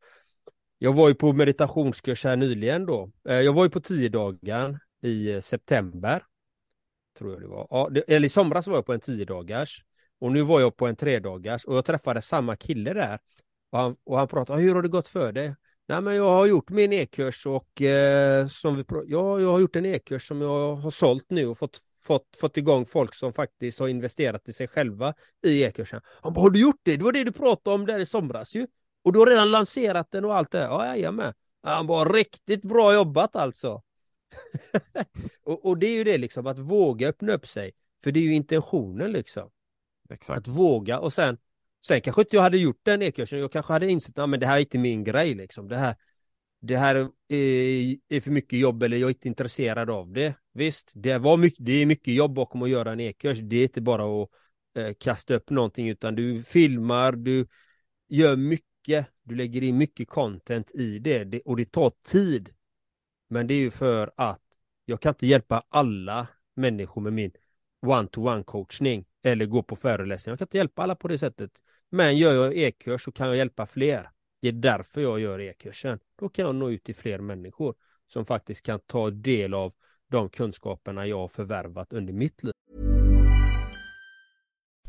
jag var ju på meditationskurs här nyligen då. Eh, jag var ju på tio dagar i eh, september. Tror jag det var. Ja, det, eller i somras var jag på en tio dagars. Och nu var jag på en tre dagars och jag träffade samma kille där. Och han, och han pratade, ah, hur har det gått för dig? Nej men jag har gjort min e-kurs och eh, som vi ja, jag har gjort en e-kurs som jag har sålt nu och fått, fått, fått igång folk som faktiskt har investerat i sig själva i e-kursen. Han bara, har du gjort det? Det var det du pratade om där i somras ju. Och du har redan lanserat den och allt det. Ja, jajamän. Han bara, riktigt bra jobbat alltså. <laughs> och, och det är ju det liksom, att våga öppna upp sig. För det är ju intentionen liksom. Exakt. Att våga och sen Sen kanske inte jag hade gjort den e-kursen, jag kanske hade insett att det här är inte min grej liksom. Det här, det här är, är, för mycket jobb eller jag är inte intresserad av det. Visst, det, var mycket, det är mycket jobb bakom att göra en e-kurs. Det är inte bara att eh, kasta upp någonting utan du filmar, du gör mycket, du lägger in mycket content i det, det och det tar tid. Men det är ju för att jag kan inte hjälpa alla människor med min one-to-one coachning eller gå på föreläsningar. Jag kan inte hjälpa alla på det sättet. Men gör jag e-kurs så kan jag hjälpa fler. Det är därför jag gör e-kursen. Då kan jag nå ut till fler människor som faktiskt kan ta del av de kunskaperna jag har förvärvat under mitt liv.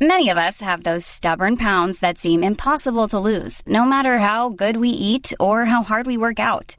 Many of us have those stubborn pounds that seem impossible to lose, no matter how good we eat or how hard we work out.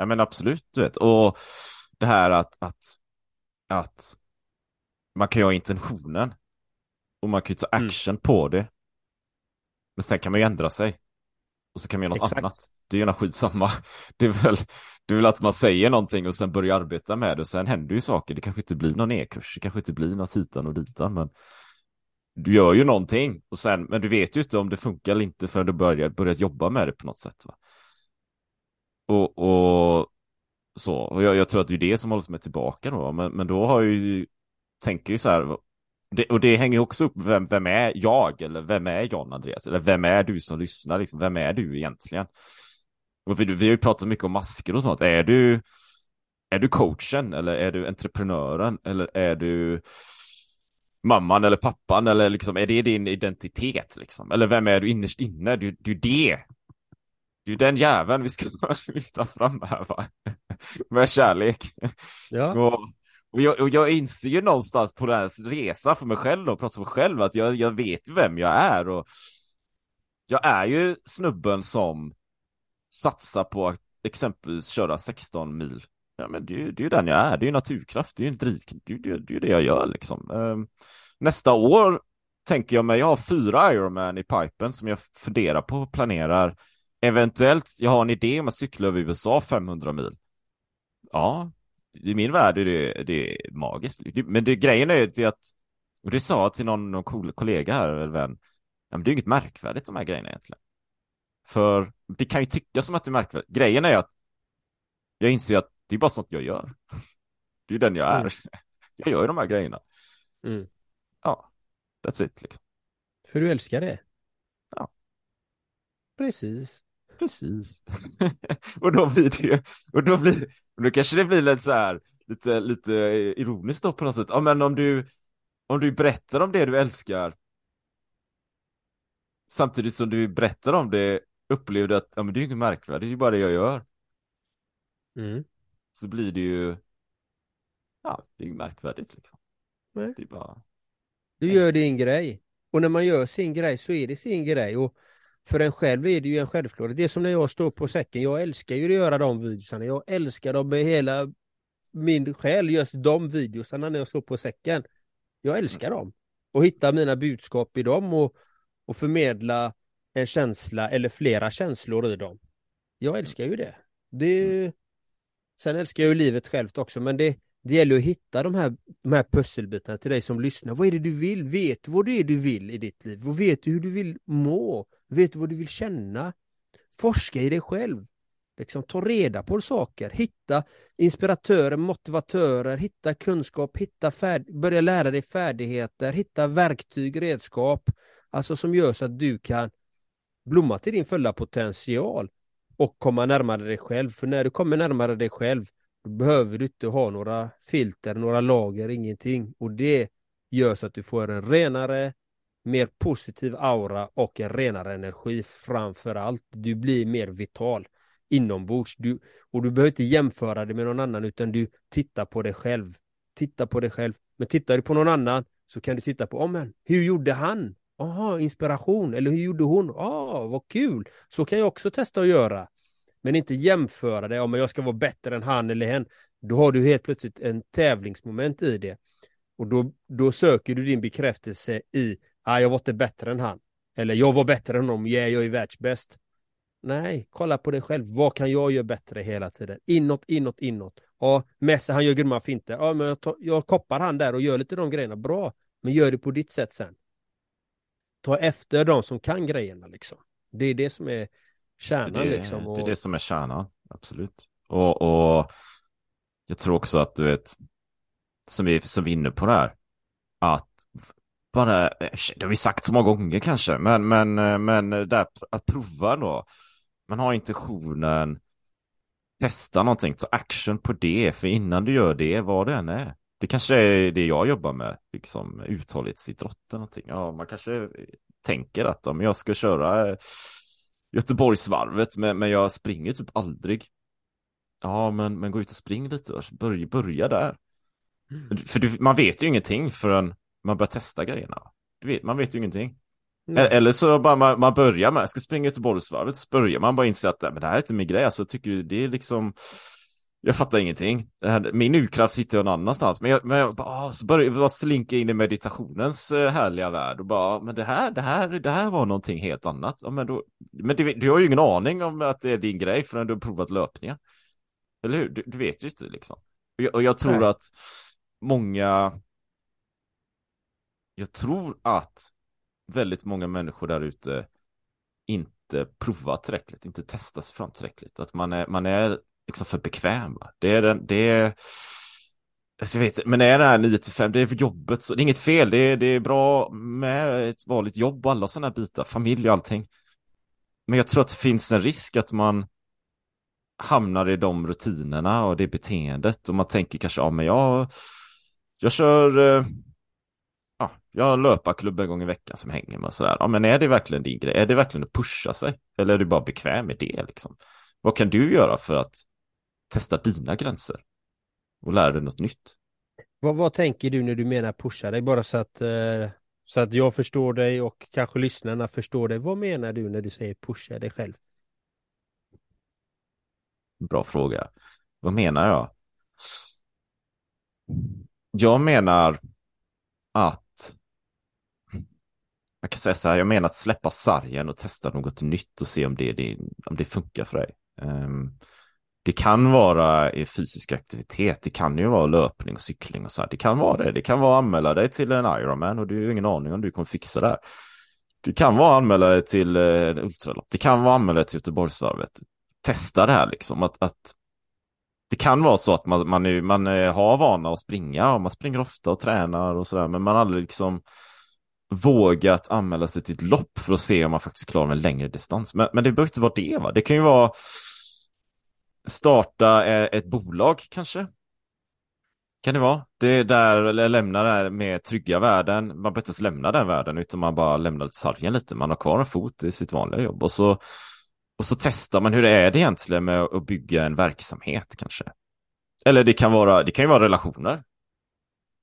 ja men absolut, du vet, och det här att, att, att man kan ju ha intentionen. Och man kan ju ta mm. action mm. på det. Men sen kan man ju ändra sig. Och så kan man göra något Exakt. annat. Det är ju skitsamma. <laughs> Det är, väl, det är väl att man säger någonting och sen börjar arbeta med det. Och sen händer ju saker. Det kanske inte blir någon e-kurs. Det kanske inte blir något hitan och ditan. Men du gör ju någonting. Och sen, men du vet ju inte om det funkar eller inte förrän du börjar, börjat jobba med det på något sätt. Va? Och, och så. Och jag, jag, tror att det är det som håller mig tillbaka då. Men, men då har jag ju tänker ju så här, det, och det hänger också upp, vem, vem är jag? Eller vem är John Andreas? Eller vem är du som lyssnar? Liksom? Vem är du egentligen? Och vi, vi har ju pratat mycket om masker och sånt. Är du, är du coachen? Eller är du entreprenören? Eller är du mamman eller pappan? Eller liksom, är det din identitet? Liksom? Eller vem är du innerst inne? Du, du är det. Du är den jäveln vi ska <laughs> lyfta fram här va? Med kärlek. Ja. Och, och jag, och jag inser ju någonstans på den här resan för mig själv och pratar för mig själv att jag, jag vet vem jag är och jag är ju snubben som satsar på att exempelvis köra 16 mil. Ja, men det, det är ju den jag är. Det är ju naturkraft. Det är ju en drivkraft. Det, det, det är ju det jag gör liksom. Um, nästa år tänker jag mig, jag har fyra Ironman i pipen som jag funderar på och planerar. Eventuellt, jag har en idé om att cykla över USA 500 mil. Ja, i min värld är det, det är magiskt. Men det, grejen är ju att, och det sa jag till någon, någon cool kollega här, eller vän, ja, men det är inget märkvärdigt de här grejerna egentligen. För det kan ju tyckas som att det är märkvärdigt. Grejen är att jag inser att det är bara sånt jag gör. <laughs> Det är den jag är. Mm. <laughs> Jag gör ju de här grejerna. Mm. Ja, that's it liksom. För du älskar det? Ja. Precis. Precis. <laughs> och då blir det ju, och då blir, och då kanske det blir lite så här, lite, lite ironiskt då på något sätt. Ja, men om du, om du berättar om det du älskar samtidigt som du berättar om det upplever du att ja, men det är inget märkvärdigt, det är ju bara det jag gör. Mm. Så blir det ju, ja, det är ju märkvärdigt liksom. Nej. Det är bara... Du gör din grej. Och när man gör sin grej så är det sin grej. Och för en själv är det ju en självklarhet. Det är som när jag står på säcken. Jag älskar ju att göra de videosarna. Jag älskar dem med hela min själ, just de videosarna när jag står på säcken. Jag älskar dem. Och hitta mina budskap i dem och, och förmedla en känsla eller flera känslor i dem. Jag älskar ju det. det sen älskar jag ju livet självt också, men det, det gäller att hitta de här, de här pusselbitarna till dig som lyssnar. Vad är det du vill? Vet du vad det är du vill i ditt liv? Och vet du hur du vill må? Vet du vad du vill känna? Forska i dig själv. Liksom, ta reda på saker, hitta inspiratörer, motivatörer, hitta kunskap, hitta färd börja lära dig färdigheter, hitta verktyg, redskap, alltså som gör så att du kan blomma till din fulla potential och komma närmare dig själv. För när du kommer närmare dig själv, då behöver du inte ha några filter, några lager, ingenting. Och det gör så att du får en renare, mer positiv aura och en renare energi framför allt. Du blir mer vital inombords. Du, och du behöver inte jämföra det med någon annan utan du tittar på dig själv. Titta på dig själv. Men tittar du på någon annan så kan du titta på, oh, men, hur gjorde han? Aha, inspiration. Eller hur gjorde hon? Ah, vad kul. Så kan jag också testa att göra. Men inte jämföra det, om jag ska vara bättre än han eller hen. Då har du helt plötsligt en tävlingsmoment i det. Och då, då söker du din bekräftelse i, ah, jag var inte bättre än han. Eller jag var bättre än honom, yeah, jag är världsbäst. Nej, kolla på dig själv. Vad kan jag göra bättre hela tiden? Inåt, inåt, inåt. Ja, Messi han gör grymma finter. Ja, men jag, tar, jag koppar han där och gör lite de grejerna. Bra, men gör det på ditt sätt sen. Ta efter de som kan grejerna liksom. Det är det som är kärnan det, liksom. Och... Det är det som är kärnan, absolut. Och, och jag tror också att du vet, som vi, som vi är inne på där, att bara, det har vi sagt så många gånger kanske, men, men, men där att prova då. Man har intentionen, testa någonting, ta action på det, för innan du gör det, vad det än är. Det kanske är det jag jobbar med, liksom uthållighetsidrott eller någonting. Ja, man kanske tänker att om jag ska köra Göteborgsvarvet, men, men jag springer typ aldrig. Ja, men, men gå ut och spring lite, börja, börja där. Mm. För du, man vet ju ingenting förrän man börjar testa grejerna. Vet, man vet ju ingenting. Mm. Eller så bara man, man börjar med, jag ska springa Göteborgsvarvet, så börjar man bara inse att men det här är inte min grej, alltså tycker du det är liksom jag fattar ingenting. Här, min urkraft sitter någon annanstans. Men jag, men jag bara, ah, så börjar jag slinka in i meditationens eh, härliga värld och bara, men det här, det här, det här var någonting helt annat. Ja, men då, men du, du har ju ingen aning om att det är din grej förrän du har provat löpningar. Eller hur? Du, du vet ju inte liksom. Och jag, och jag tror Nej. att många jag tror att väldigt många människor där ute inte provar tillräckligt, inte testar sig fram tillräckligt. Att man är, man är liksom för bekväma. Det är, den, det är alltså, jag vet, men är det här 9 till 5, det är för jobbet, så det är inget fel, det är, det är bra med ett vanligt jobb och alla sådana här bitar, familj och allting. Men jag tror att det finns en risk att man hamnar i de rutinerna och det beteendet och man tänker kanske, ja men jag, jag kör eh, ja, jag har löparklubb en gång i veckan som hänger med sådär. Ja, men är det verkligen din grej? Är det verkligen att pusha sig? Eller är du bara bekväm med det liksom? Vad kan du göra för att testa dina gränser? Och lära dig något nytt? Vad, vad tänker du när du menar pusha dig? Bara så att, eh, så att jag förstår dig och kanske lyssnarna förstår dig. Vad menar du när du säger pusha dig själv? Bra fråga. Vad menar jag? Jag menar att jag kan säga så här, jag menar att släppa sargen och testa något nytt och se om det, det, om det funkar för dig. Um, det kan vara i fysisk aktivitet, det kan ju vara löpning och cykling och så här. Det kan vara det, det kan vara att anmäla dig till en Ironman och du har ingen aning om du kommer fixa det här. Det kan vara att anmäla dig till eh, en ultralopp, det kan vara att anmäla dig till Göteborgsvarvet. Testa det här liksom, att, att det kan vara så att man, man, är, man eh, har vana att springa och man springer ofta och tränar och sådär, men man har aldrig liksom vågat anmäla sig till ett lopp för att se om man faktiskt klarar en längre distans. Men, men det behöver inte vara det, va? Det kan ju vara starta eh, ett bolag kanske. Kan det vara. Det är där, eller lämna det här med trygga värden. Man behöver inte ens lämna den världen, utan man bara lämnar sargen lite. Man har kvar en fot i sitt vanliga jobb och så, och så testar man hur det är det egentligen med att bygga en verksamhet kanske. Eller det kan vara, det kan ju vara relationer.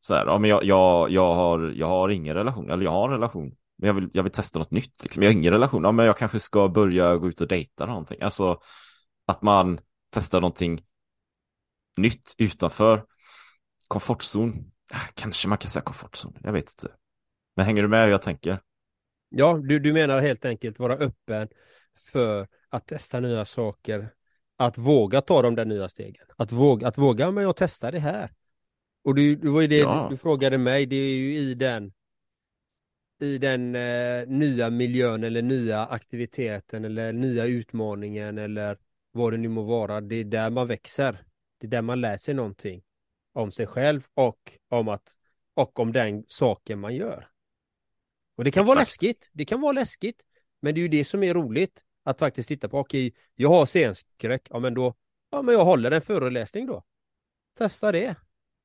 Så här, ja, men jag, jag, jag, har, jag har ingen relation, eller jag har en relation. Men jag vill, jag vill testa något nytt. Liksom. Jag har ingen relation. Ja, men jag kanske ska börja gå ut och dejta någonting. Alltså att man testar någonting nytt utanför komfortzon. Ah, kanske man kan säga komfortzon. Jag vet inte. Men hänger du med hur jag tänker? Ja, du, du menar helt enkelt vara öppen för att testa nya saker. Att våga ta de där nya stegen. Att våga, att våga men jag testar det här. Och du, det var ju det Ja. du, du frågade mig, det är ju i den i den eh, nya miljön eller nya aktiviteten eller nya utmaningen eller vad det nu må vara. Det är där man växer. Det är där man lär sig någonting om sig själv och om att och om den saken man gör. Och det kan vara Exakt. läskigt. Det kan vara läskigt. Men det är ju det som är roligt att faktiskt titta på. Okej, jag har scenskräck. Ja, men då. Ja, men jag håller en föreläsning då. Testa det.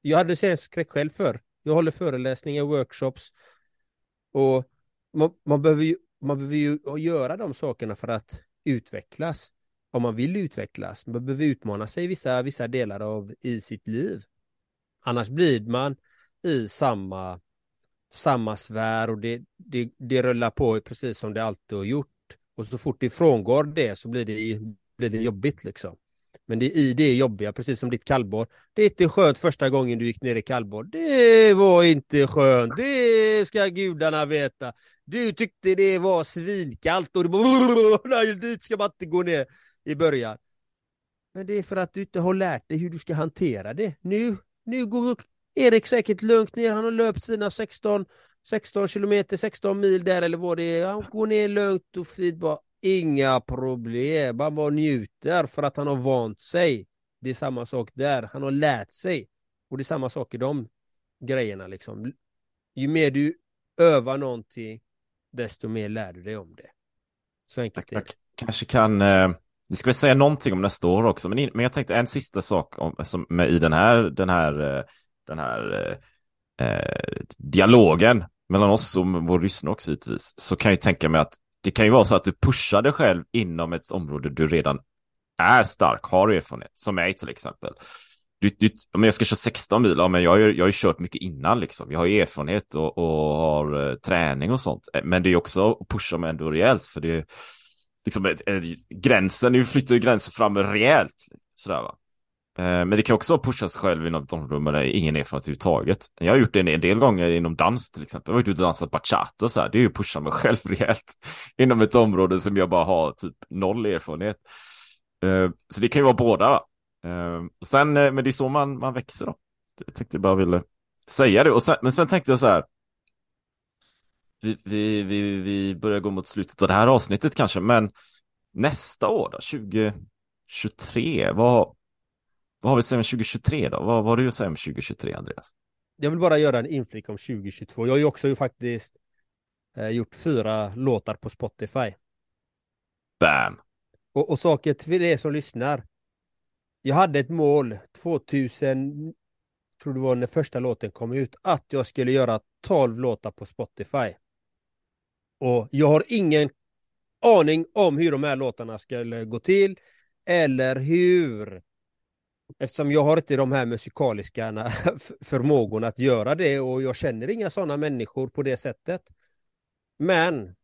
Jag hade scenskräck själv för. Jag håller föreläsningar, workshops och man, man, behöver ju, man behöver ju göra de sakerna för att utvecklas. Om man vill utvecklas. Man behöver utmana sig i vissa, vissa delar av i sitt liv. Annars blir man i samma, samma sfär och det, det, det rullar på precis som det alltid har gjort. Och så fort det frångår det så blir det, blir det jobbigt liksom. Men det är i det jobbiga, precis som ditt kallbad. Det är inte skönt första gången du gick ner i kallbad. Det var inte skönt. Det ska gudarna veta. Du tyckte det var svinkallt och du bara, <laughs> nej, dit ska man inte gå ner i början. Men det är för att du inte har lärt dig hur du ska hantera det. Nu, nu går Erik säkert lugnt ner. Han har löpt sina 16, 16 kilometer, 16 mil där eller vad det är. Han går ner lugnt och fint bara. Inga problem. Han bara njuter för att han har vant sig. Det är samma sak där. Han har lärt sig. Och det är samma sak i de grejerna liksom. Ju mer du övar någonting, desto mer lär du dig om det. Så enkelt är det. kanske kan, eh, vi ska väl säga någonting om nästa år också, men, in, men jag tänkte en sista sak om, som, med, i den här, den här, eh, den här eh, eh, dialogen mellan oss och vår lyssnare också givetvis, så kan jag ju tänka mig att det kan ju vara så att du pushar dig själv inom ett område du redan är stark, har erfarenhet, som mig till exempel. Du, du, om jag ska köra 16 mil, ja, men jag, har ju- jag har ju kört mycket innan liksom. Jag har ju erfarenhet och, och har eh, träning och sånt. Men det är också att pusha mig ändå rejält, för det är liksom ett, ett, gränsen, nu flyttar ju gränsen fram rejält. Sådär va. Eh, men det kan också vara pusha sig själv inom ett område där är ingen erfarenhet överhuvudtaget. Jag har gjort det en del gånger inom dans till exempel. Jag har varit ute och dansat bachata och så här. Det är ju att pusha mig själv <laughs> rejält inom ett område som jag bara har typ noll erfarenhet. Eh, så det kan ju vara båda. Eh, sen, men det är så man, man växer då. Jag tänkte jag bara ville säga det. Och sen, men sen tänkte jag så här. Vi, vi, vi, vi börjar gå mot slutet av det här avsnittet kanske, men nästa år då, 2023, vad, vad har vi att säga om 2023 då? Vad, vad har du att säga om 2023, Andreas? Jag vill bara göra en inflik om 2022. Jag har ju också ju faktiskt eh, gjort fyra låtar på Spotify. Bam! Och, och saker till er som lyssnar. Jag hade ett mål 2000, tror det var när första låten kom ut, att jag skulle göra 12 låtar på Spotify. Och jag har ingen aning om hur de här låtarna skulle gå till eller hur Eftersom jag har inte de här musikaliska <laughs> förmågorna att göra det och jag känner inga sådana människor på det sättet. Men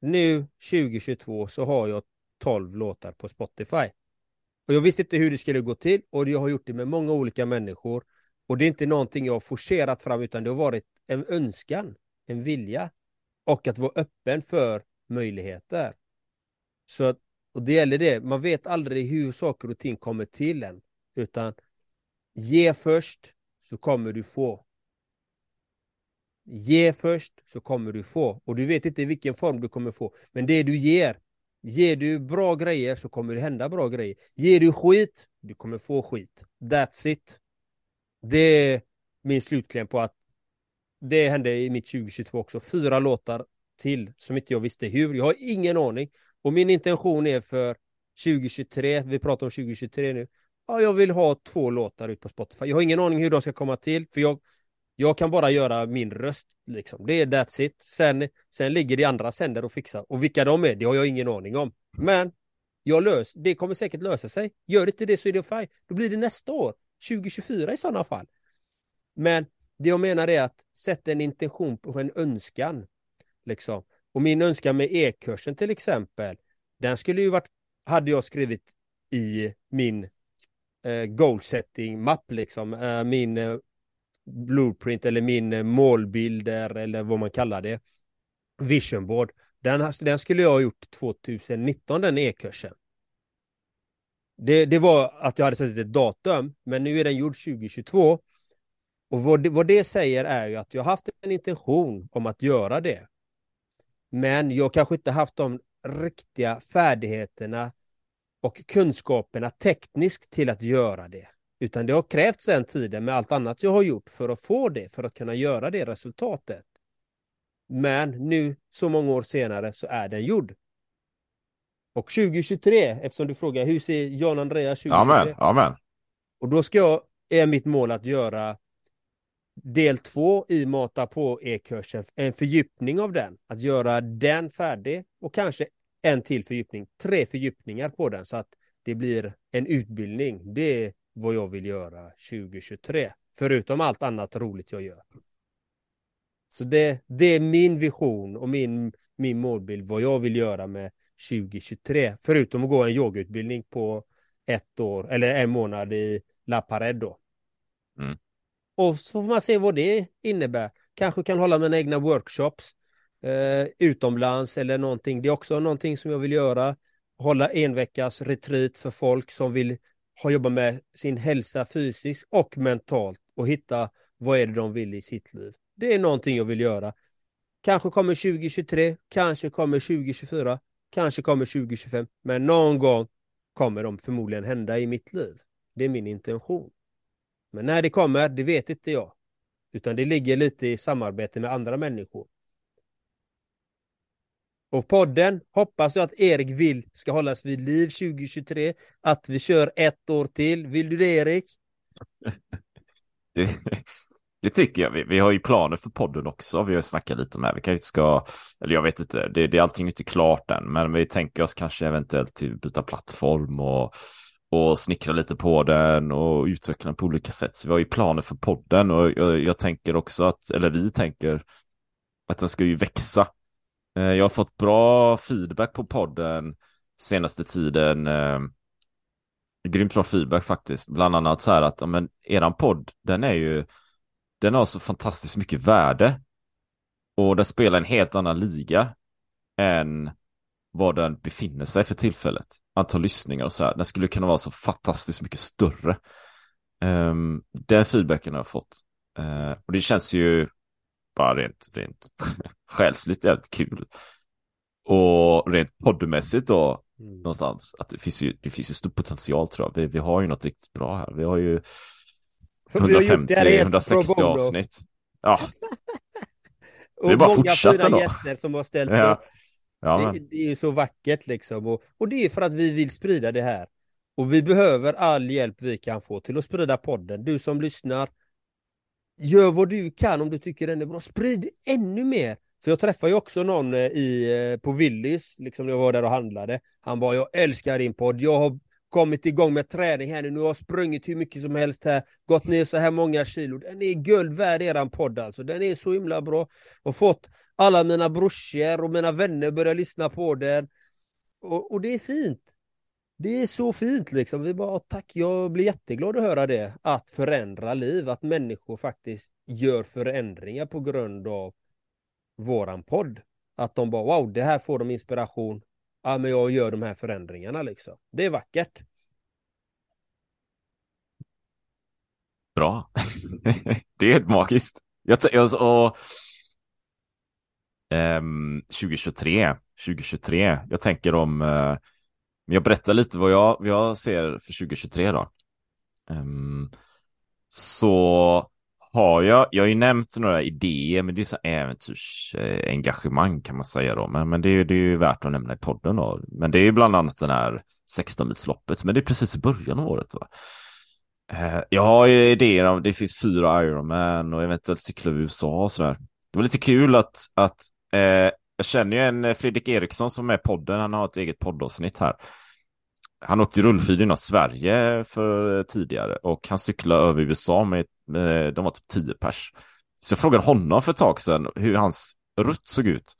nu 2022 så har jag 12 låtar på Spotify. Och jag visste inte hur det skulle gå till och jag har gjort det med många olika människor. Och det är inte någonting jag har forcerat fram utan det har varit en önskan, en vilja och att vara öppen för möjligheter. Så att, och det gäller det, man vet aldrig hur saker och ting kommer till en. Utan ge först så kommer du få. Ge först så kommer du få. Och du vet inte i vilken form du kommer få. Men det du ger. Ger du bra grejer så kommer det hända bra grejer. Ger du skit, du kommer få skit. That's it. Det är min slutkläm på att det hände i mitt 2022 också. Fyra låtar till som inte jag visste hur. Jag har ingen aning. Och min intention är för 2023, vi pratar om 2023 nu. Ja, jag vill ha två låtar ut på Spotify. Jag har ingen aning hur de ska komma till, för jag, jag kan bara göra min röst. Liksom. Det är that's it. Sen, sen ligger det andra sänder och fixar. Och vilka de är, det har jag ingen aning om. Men jag lös, det kommer säkert lösa sig. Gör inte det så är det fine. Då blir det nästa år, 2024 i sådana fall. Men det jag menar är att sätta en intention på en önskan. Liksom. Och min önskan med e-kursen till exempel, den skulle ju varit, hade jag skrivit i min eh, goal setting mapp liksom, eh, min eh, blueprint eller min eh, målbilder eller vad man kallar det. Vision board. Den, den skulle jag ha gjort 2019 den e-kursen. Det, det var att jag hade satt ett datum, men nu är den gjord 2022. Och vad det, vad det säger är ju att jag haft en intention om att göra det. Men jag kanske inte haft de riktiga färdigheterna och kunskaperna tekniskt till att göra det. Utan det har krävts en tiden med allt annat jag har gjort för att få det, för att kunna göra det resultatet. Men nu, så många år senare, så är den gjord. Och 2023, eftersom du frågar hur ser Jan Andreas 2023? Amen, amen. Och då ska jag, är mitt mål att göra del två i Mata på e-kursen, en fördjupning av den. Att göra den färdig och kanske en till fördjupning, tre fördjupningar på den så att det blir en utbildning. Det är vad jag vill göra 2023. Förutom allt annat roligt jag gör. Så det, det är min vision och min, min målbild vad jag vill göra med 2023. Förutom att gå en yogautbildning på ett år eller en månad i La Pared då. Mm. Och så får man se vad det innebär. Kanske kan hålla mina egna workshops eh, utomlands eller någonting. Det är också någonting som jag vill göra. Hålla en veckas retreat för folk som vill ha jobbat med sin hälsa fysiskt och mentalt och hitta vad är det de vill i sitt liv. Det är någonting jag vill göra. Kanske kommer 2023, kanske kommer 2024, kanske kommer 2025, men någon gång kommer de förmodligen hända i mitt liv. Det är min intention. Men när det kommer, det vet inte jag. Utan det ligger lite i samarbete med andra människor. Och podden hoppas jag att Erik vill ska hållas vid liv 2023. Att vi kör ett år till. Vill du det Erik? <laughs> Det, det tycker jag. Vi, vi, har ju planer för podden också. Vi har snackat lite om det här. Vi kanske ska, eller jag vet inte, det, det är allting inte klart än, men vi tänker oss kanske eventuellt till byta plattform och, och snickra lite på den och utveckla den på olika sätt. Så vi har ju planer för podden och jag, jag tänker också att, eller vi tänker att den ska ju växa. Eh, jag har fått bra feedback på podden senaste tiden. Eh, grymt bra feedback faktiskt. Bland annat så här att, ja men eran podd, den är ju den har så fantastiskt mycket värde. Och den spelar en helt annan liga än var den befinner sig för tillfället. Antal lyssningar och så här. Den skulle kunna vara så fantastiskt mycket större. Um, den feedbacken har jag fått. Uh, och det känns ju bara rent, rent <laughs> själsligt jävligt kul. Och rent poddmässigt då, mm. någonstans, att det finns ju, det finns ju stor potential tror jag. Vi, vi har ju något riktigt bra här. Vi har ju 150-160 avsnitt. Ja. <laughs> det är bara många fina då. gäster som har ställt ja. upp. Ja, det, det, är så vackert liksom. Och, och det är för att vi vill sprida det här. Och vi behöver all hjälp vi kan få till att sprida podden. Du som lyssnar, gör vad du kan om du tycker den är bra. Sprid ännu mer. För jag träffade ju också någon eh, i, eh, på Willys, liksom när jag var där och handlade. Han bara, jag älskar din podd. Jag har kommit igång med träning här nu. Nu har jag sprungit hur mycket som helst här, gått ner så här många kilo. Den är guld värd eran podd alltså. Den är så himla bra. Och fått alla mina brorsor och mina vänner börjar lyssna på den. Och, och det är fint. Det är så fint liksom. Vi bara tack, jag blir jätteglad att höra det. Att förändra liv, att människor faktiskt gör förändringar på grund av våran podd. Att de bara wow, det här får de inspiration ja, men jag gör de här förändringarna liksom. Det är vackert. Bra. <laughs> det är helt magiskt. Jag, jag, och, Ehm, 2023, 2023, jag tänker om, eh, jag berättar lite vad jag, vad jag ser för 2023 då. Ehm, så har jag, jag har ju nämnt några idéer, men det är så äventyrsengagemang kan man säga då. Men, men det, är, det är ju värt att nämna i podden då. Men det är ju bland annat den här 16-milsloppet, men det är precis i början av året va. Eh, jag har ju idéer om, det finns fyra Ironman och eventuellt cykla i USA och sådär. Det var lite kul att, att eh, jag känner ju en Fredrik Eriksson som är podden, han har ett eget poddavsnitt här. Han åkte rullskidor inom Sverige för tidigare och han cyklade över USA med, med de var typ 10 pers. Så jag frågade honom för ett tag sedan hur hans rutt såg ut.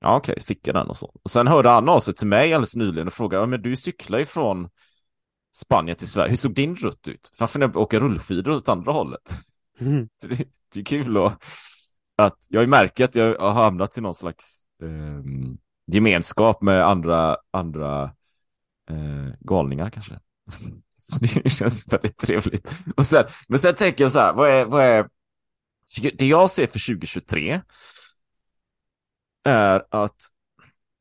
Ja okej, okay, fick jag den och så. Och sen hörde Anna av sig till mig alldeles nyligen och frågade, ja men du cyklar ju från Spanien till Sverige, hur såg din rutt ut? För Varför jag åka rullskidor åt andra hållet? Mm. <laughs> det, är kul och att jag märker att jag har hamnat i någon slags eh, gemenskap med andra, andra eh, galningar kanske. <laughs> Så det känns väldigt trevligt. Och sen, men sen tänker jag så här, vad är, vad är det jag ser för 2023 är att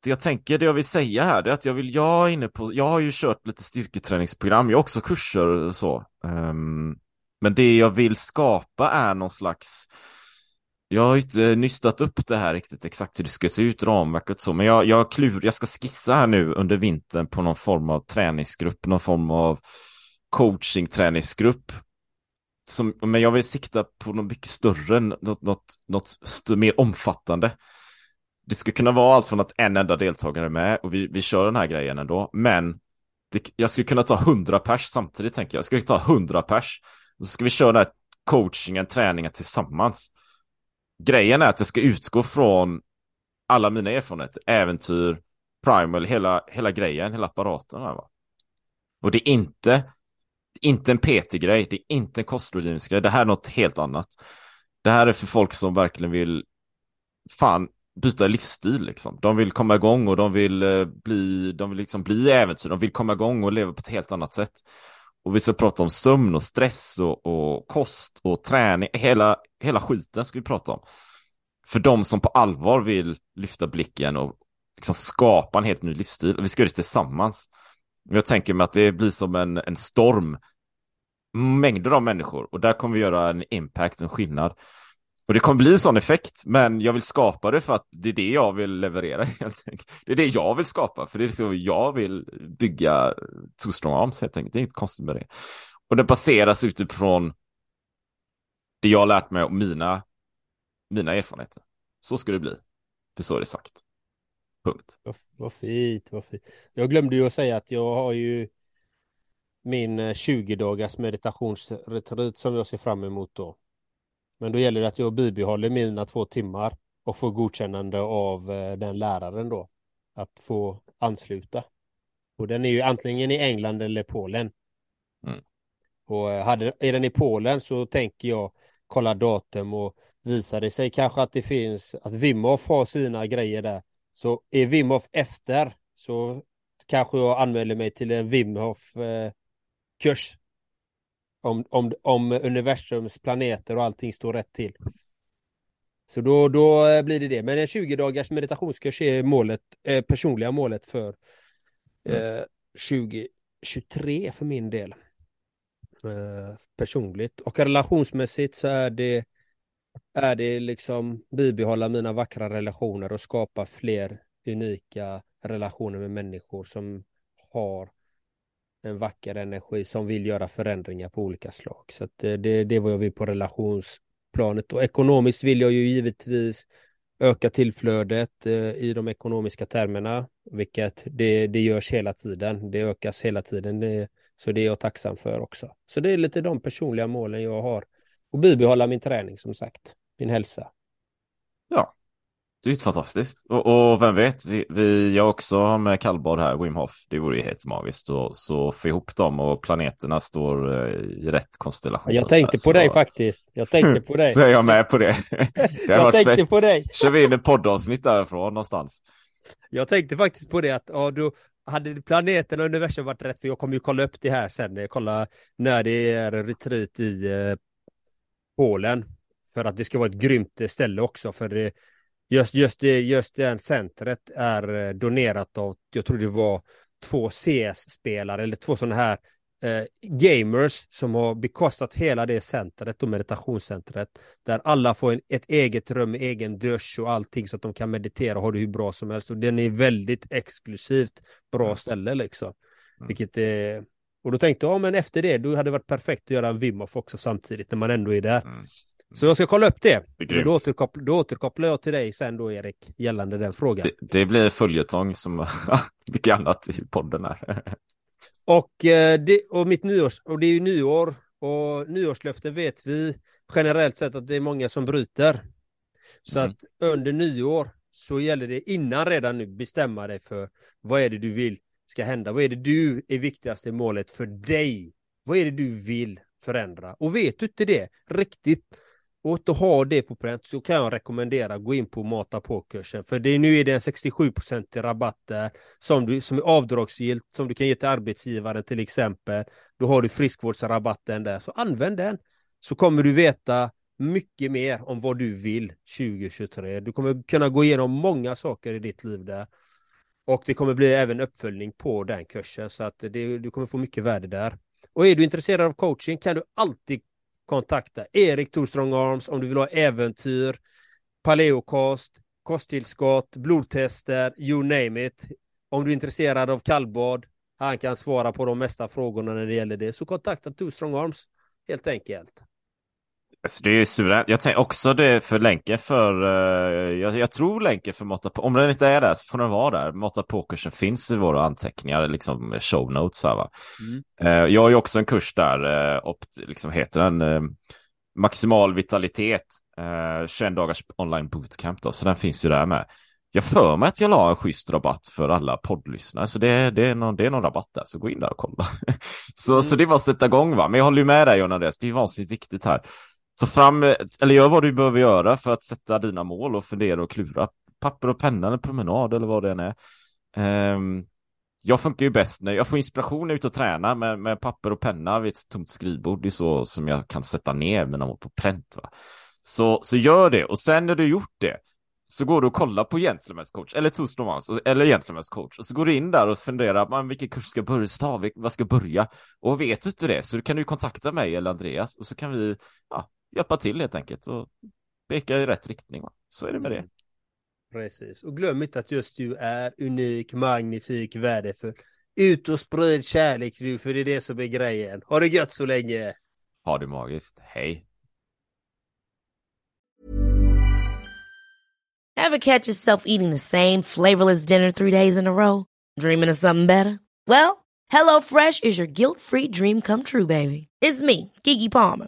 det jag tänker, det jag vill säga här, det är att jag vill, jag är inne på, jag har ju kört lite styrketräningsprogram, jag har också kurser och så. Um, men det jag vill skapa är någon slags jag har inte nystat upp det här riktigt exakt hur det ska se ut, ramverket så, men jag, jag, klur, jag ska skissa här nu under vintern på någon form av träningsgrupp, någon form av coaching-träningsgrupp. Som, men jag vill sikta på något mycket större, något, något, något st mer omfattande. Det ska kunna vara allt från att en enda deltagare är med och vi, vi kör den här grejen ändå, men det, jag skulle kunna ta hundra pers samtidigt tänker jag. Jag skulle ta hundra pers. Så ska vi köra den här coachingen, träningen tillsammans grejen är att jag ska utgå från alla mina erfarenheter, äventyr, primal, hela, hela grejen, hela apparaten. Här, va? Och det är inte, inte en PT-grej, det är inte en kostrådgivningsgrej, det här är något helt annat. Det här är för folk som verkligen vill fan byta livsstil liksom. De vill komma igång och de vill eh, bli, de vill liksom bli äventyr, de vill komma igång och leva på ett helt annat sätt. Och vi ska prata om sömn och stress och, och kost och träning, hela, hela skiten ska vi prata om. För de som på allvar vill lyfta blicken och liksom skapa en helt ny livsstil. Och vi ska göra det tillsammans. Jag tänker mig att det blir som en, en storm. Mängder av människor och där kommer vi göra en impact, en skillnad. Och det kommer bli en sån effekt, men jag vill skapa det för att det är det jag vill leverera <laughs> helt enkelt. Det är det jag vill skapa, för det är så jag vill bygga Two Strong Arms helt enkelt. Det är inget konstigt med det. Och det baseras utifrån det jag har lärt mig och mina, mina erfarenheter. Så ska det bli. För så är det sagt. Punkt. Vad, vad fint, vad fint. Jag glömde ju att säga att jag har ju min eh, 20 dagars meditationsretreat som jag ser fram emot då. Men då gäller det att jag bibehåller mina två timmar och får godkännande av eh, den läraren då. Att få ansluta. Och den är ju antingen i England eller Polen. Mm. Och eh, hade, är den i Polen så tänker jag kolla datum och visar det sig kanske att det finns att Wimhoff har sina grejer där. Så är Wimhoff efter så kanske jag anmäler mig till en Wimhoff eh, kurs om, om, om universums planeter och allting står rätt till. Så då, då eh, blir det det. Men en 20 dagars meditationskurs är målet, eh, personliga målet för eh, 2023 för min del. Eh, personligt. Och relationsmässigt så är det är det liksom bibehålla mina vackra relationer och skapa fler unika relationer med människor som har en vacker energi som vill göra förändringar på olika slag. Så eh, det, det, det är vad jag vill på relationsplanet och ekonomiskt vill jag ju givetvis öka tillflödet eh, i de ekonomiska termerna, vilket det, det görs hela tiden. Det ökas hela tiden, det, så det är jag tacksam för också. Så det är lite de personliga målen jag har och bibehålla min träning som sagt, min hälsa. Ja, det är ju fantastiskt. Och, och, vem vet, vi, vi jag också har med kallbad här, Wim Hof, det vore ju helt magiskt. Och, så få ihop dem och planeterna står eh, i rätt konstellation. Jag tänkte på så... dig faktiskt. Jag tänkte på dig. så är jag med på det. <laughs> det jag tänkte fett. på dig. Kör vi in ett poddavsnitt därifrån någonstans. Jag tänkte faktiskt på det att ja, då hade planeten och universum varit rätt, för jag kommer ju kolla upp det här sen, kolla när det är retreat i eh, Polen. För att det ska vara ett grymt ställe också, för det, just, just, det, just det centret är eh, donerat av, jag tror det var två CS-spelare eller två sådana här eh, gamers som har bekostat hela det centret och meditationscentret där alla får en, ett eget rum, egen dusch och allting så att de kan meditera och ha det hur bra som helst och den är väldigt exklusivt bra mm. ställe liksom. Mm. Vilket är och då tänkte jag, ja, men efter det, då hade det varit perfekt att göra en Wim också samtidigt när man ändå är där. Mm. Så jag ska kolla upp det. det då, återkopplar, då återkopplar jag till dig sen då Erik, gällande den frågan. Det, det blir följetong som <laughs> mycket annat i podden här. <laughs> och, eh, det, och mitt nyårs, och det är ju nyår och nyårslöften vet vi generellt sett att det är många som bryter. Så Mm. att under nyår så gäller det innan redan nu bestämma dig för vad är det du vill ska hända? Vad är det du är viktigaste målet för dig? Vad är det du vill förändra? Och vet du inte det riktigt och inte ha det på pränt så kan jag rekommendera gå in på Mata på-kursen för det, nu är det en 67-procentig rabatt där som, du, som är avdragsgillt som du kan ge till arbetsgivaren till exempel. Då har du friskvårdsrabatten där så använd den så kommer du veta mycket mer om vad du vill 2023. Du kommer kunna gå igenom många saker i ditt liv där. Och det kommer bli även uppföljning på den kursen så att det, du kommer få mycket värde där. Och är du intresserad av coaching kan du alltid kontakta Erik Torstrong Arms om du vill ha äventyr, paleokost, kosttillskott, blodtester, you name it. Om du är intresserad av kallbad, han kan svara på de mesta frågorna när det gäller det, så kontakta Torstrong Strong Arms helt enkelt. Alltså det är ju suveränt. Jag tänker också det för länken för, eh, jag, jag tror länken för Måtta på, om den inte är där så får den vara där. Måtta på-kursen finns i våra anteckningar, liksom show notes här va. Mm. Eh, jag har ju också en kurs där, eh, opt, liksom heter den Maximal vitalitet, eh, 21 dagars online bootcamp då, så den finns ju där med. Jag för mig att jag la en schysst rabatt för alla poddlyssnare, så det, det, är någon, det är någon rabatt där, så gå in där och kolla. <laughs> så, så det var att sätta igång va, men jag håller ju med dig John Andreas, det är vansinnigt viktigt här. Ta fram, eller gör vad du behöver göra för att sätta dina mål och fundera och klura. Papper och penna, eller promenad eller vad det än är. Um, jag funkar ju bäst när jag får inspiration ut och tränar med, med papper och penna vid ett tomt skrivbord. Det är så som jag kan sätta ner mina mål på pränt. Va? Så, så gör det och sen när du gjort det så går du och kollar på Gentlemen's coach eller Toastmans eller Gentlemen's coach och så går du in där och funderar man vilken kurs ska jag börja, stav, vad ska jag börja? Och vet du inte det så kan du kontakta mig eller Andreas och så kan vi ja, hjälpa till helt enkelt och peka i rätt riktning. Va? Så är det med det. Precis, och glöm inte att just du är unik, magnifik, värdefull. Ut och sprid kärlek du, för det är det som är grejen. Ha det gött så länge! Ha det magiskt, hej! Ever catch yourself eating the same flavorless dinner three days in a row? Dreaming of something better? Well, HelloFresh is your guilt-free dream come true, baby. It's me, Kiki Palmer.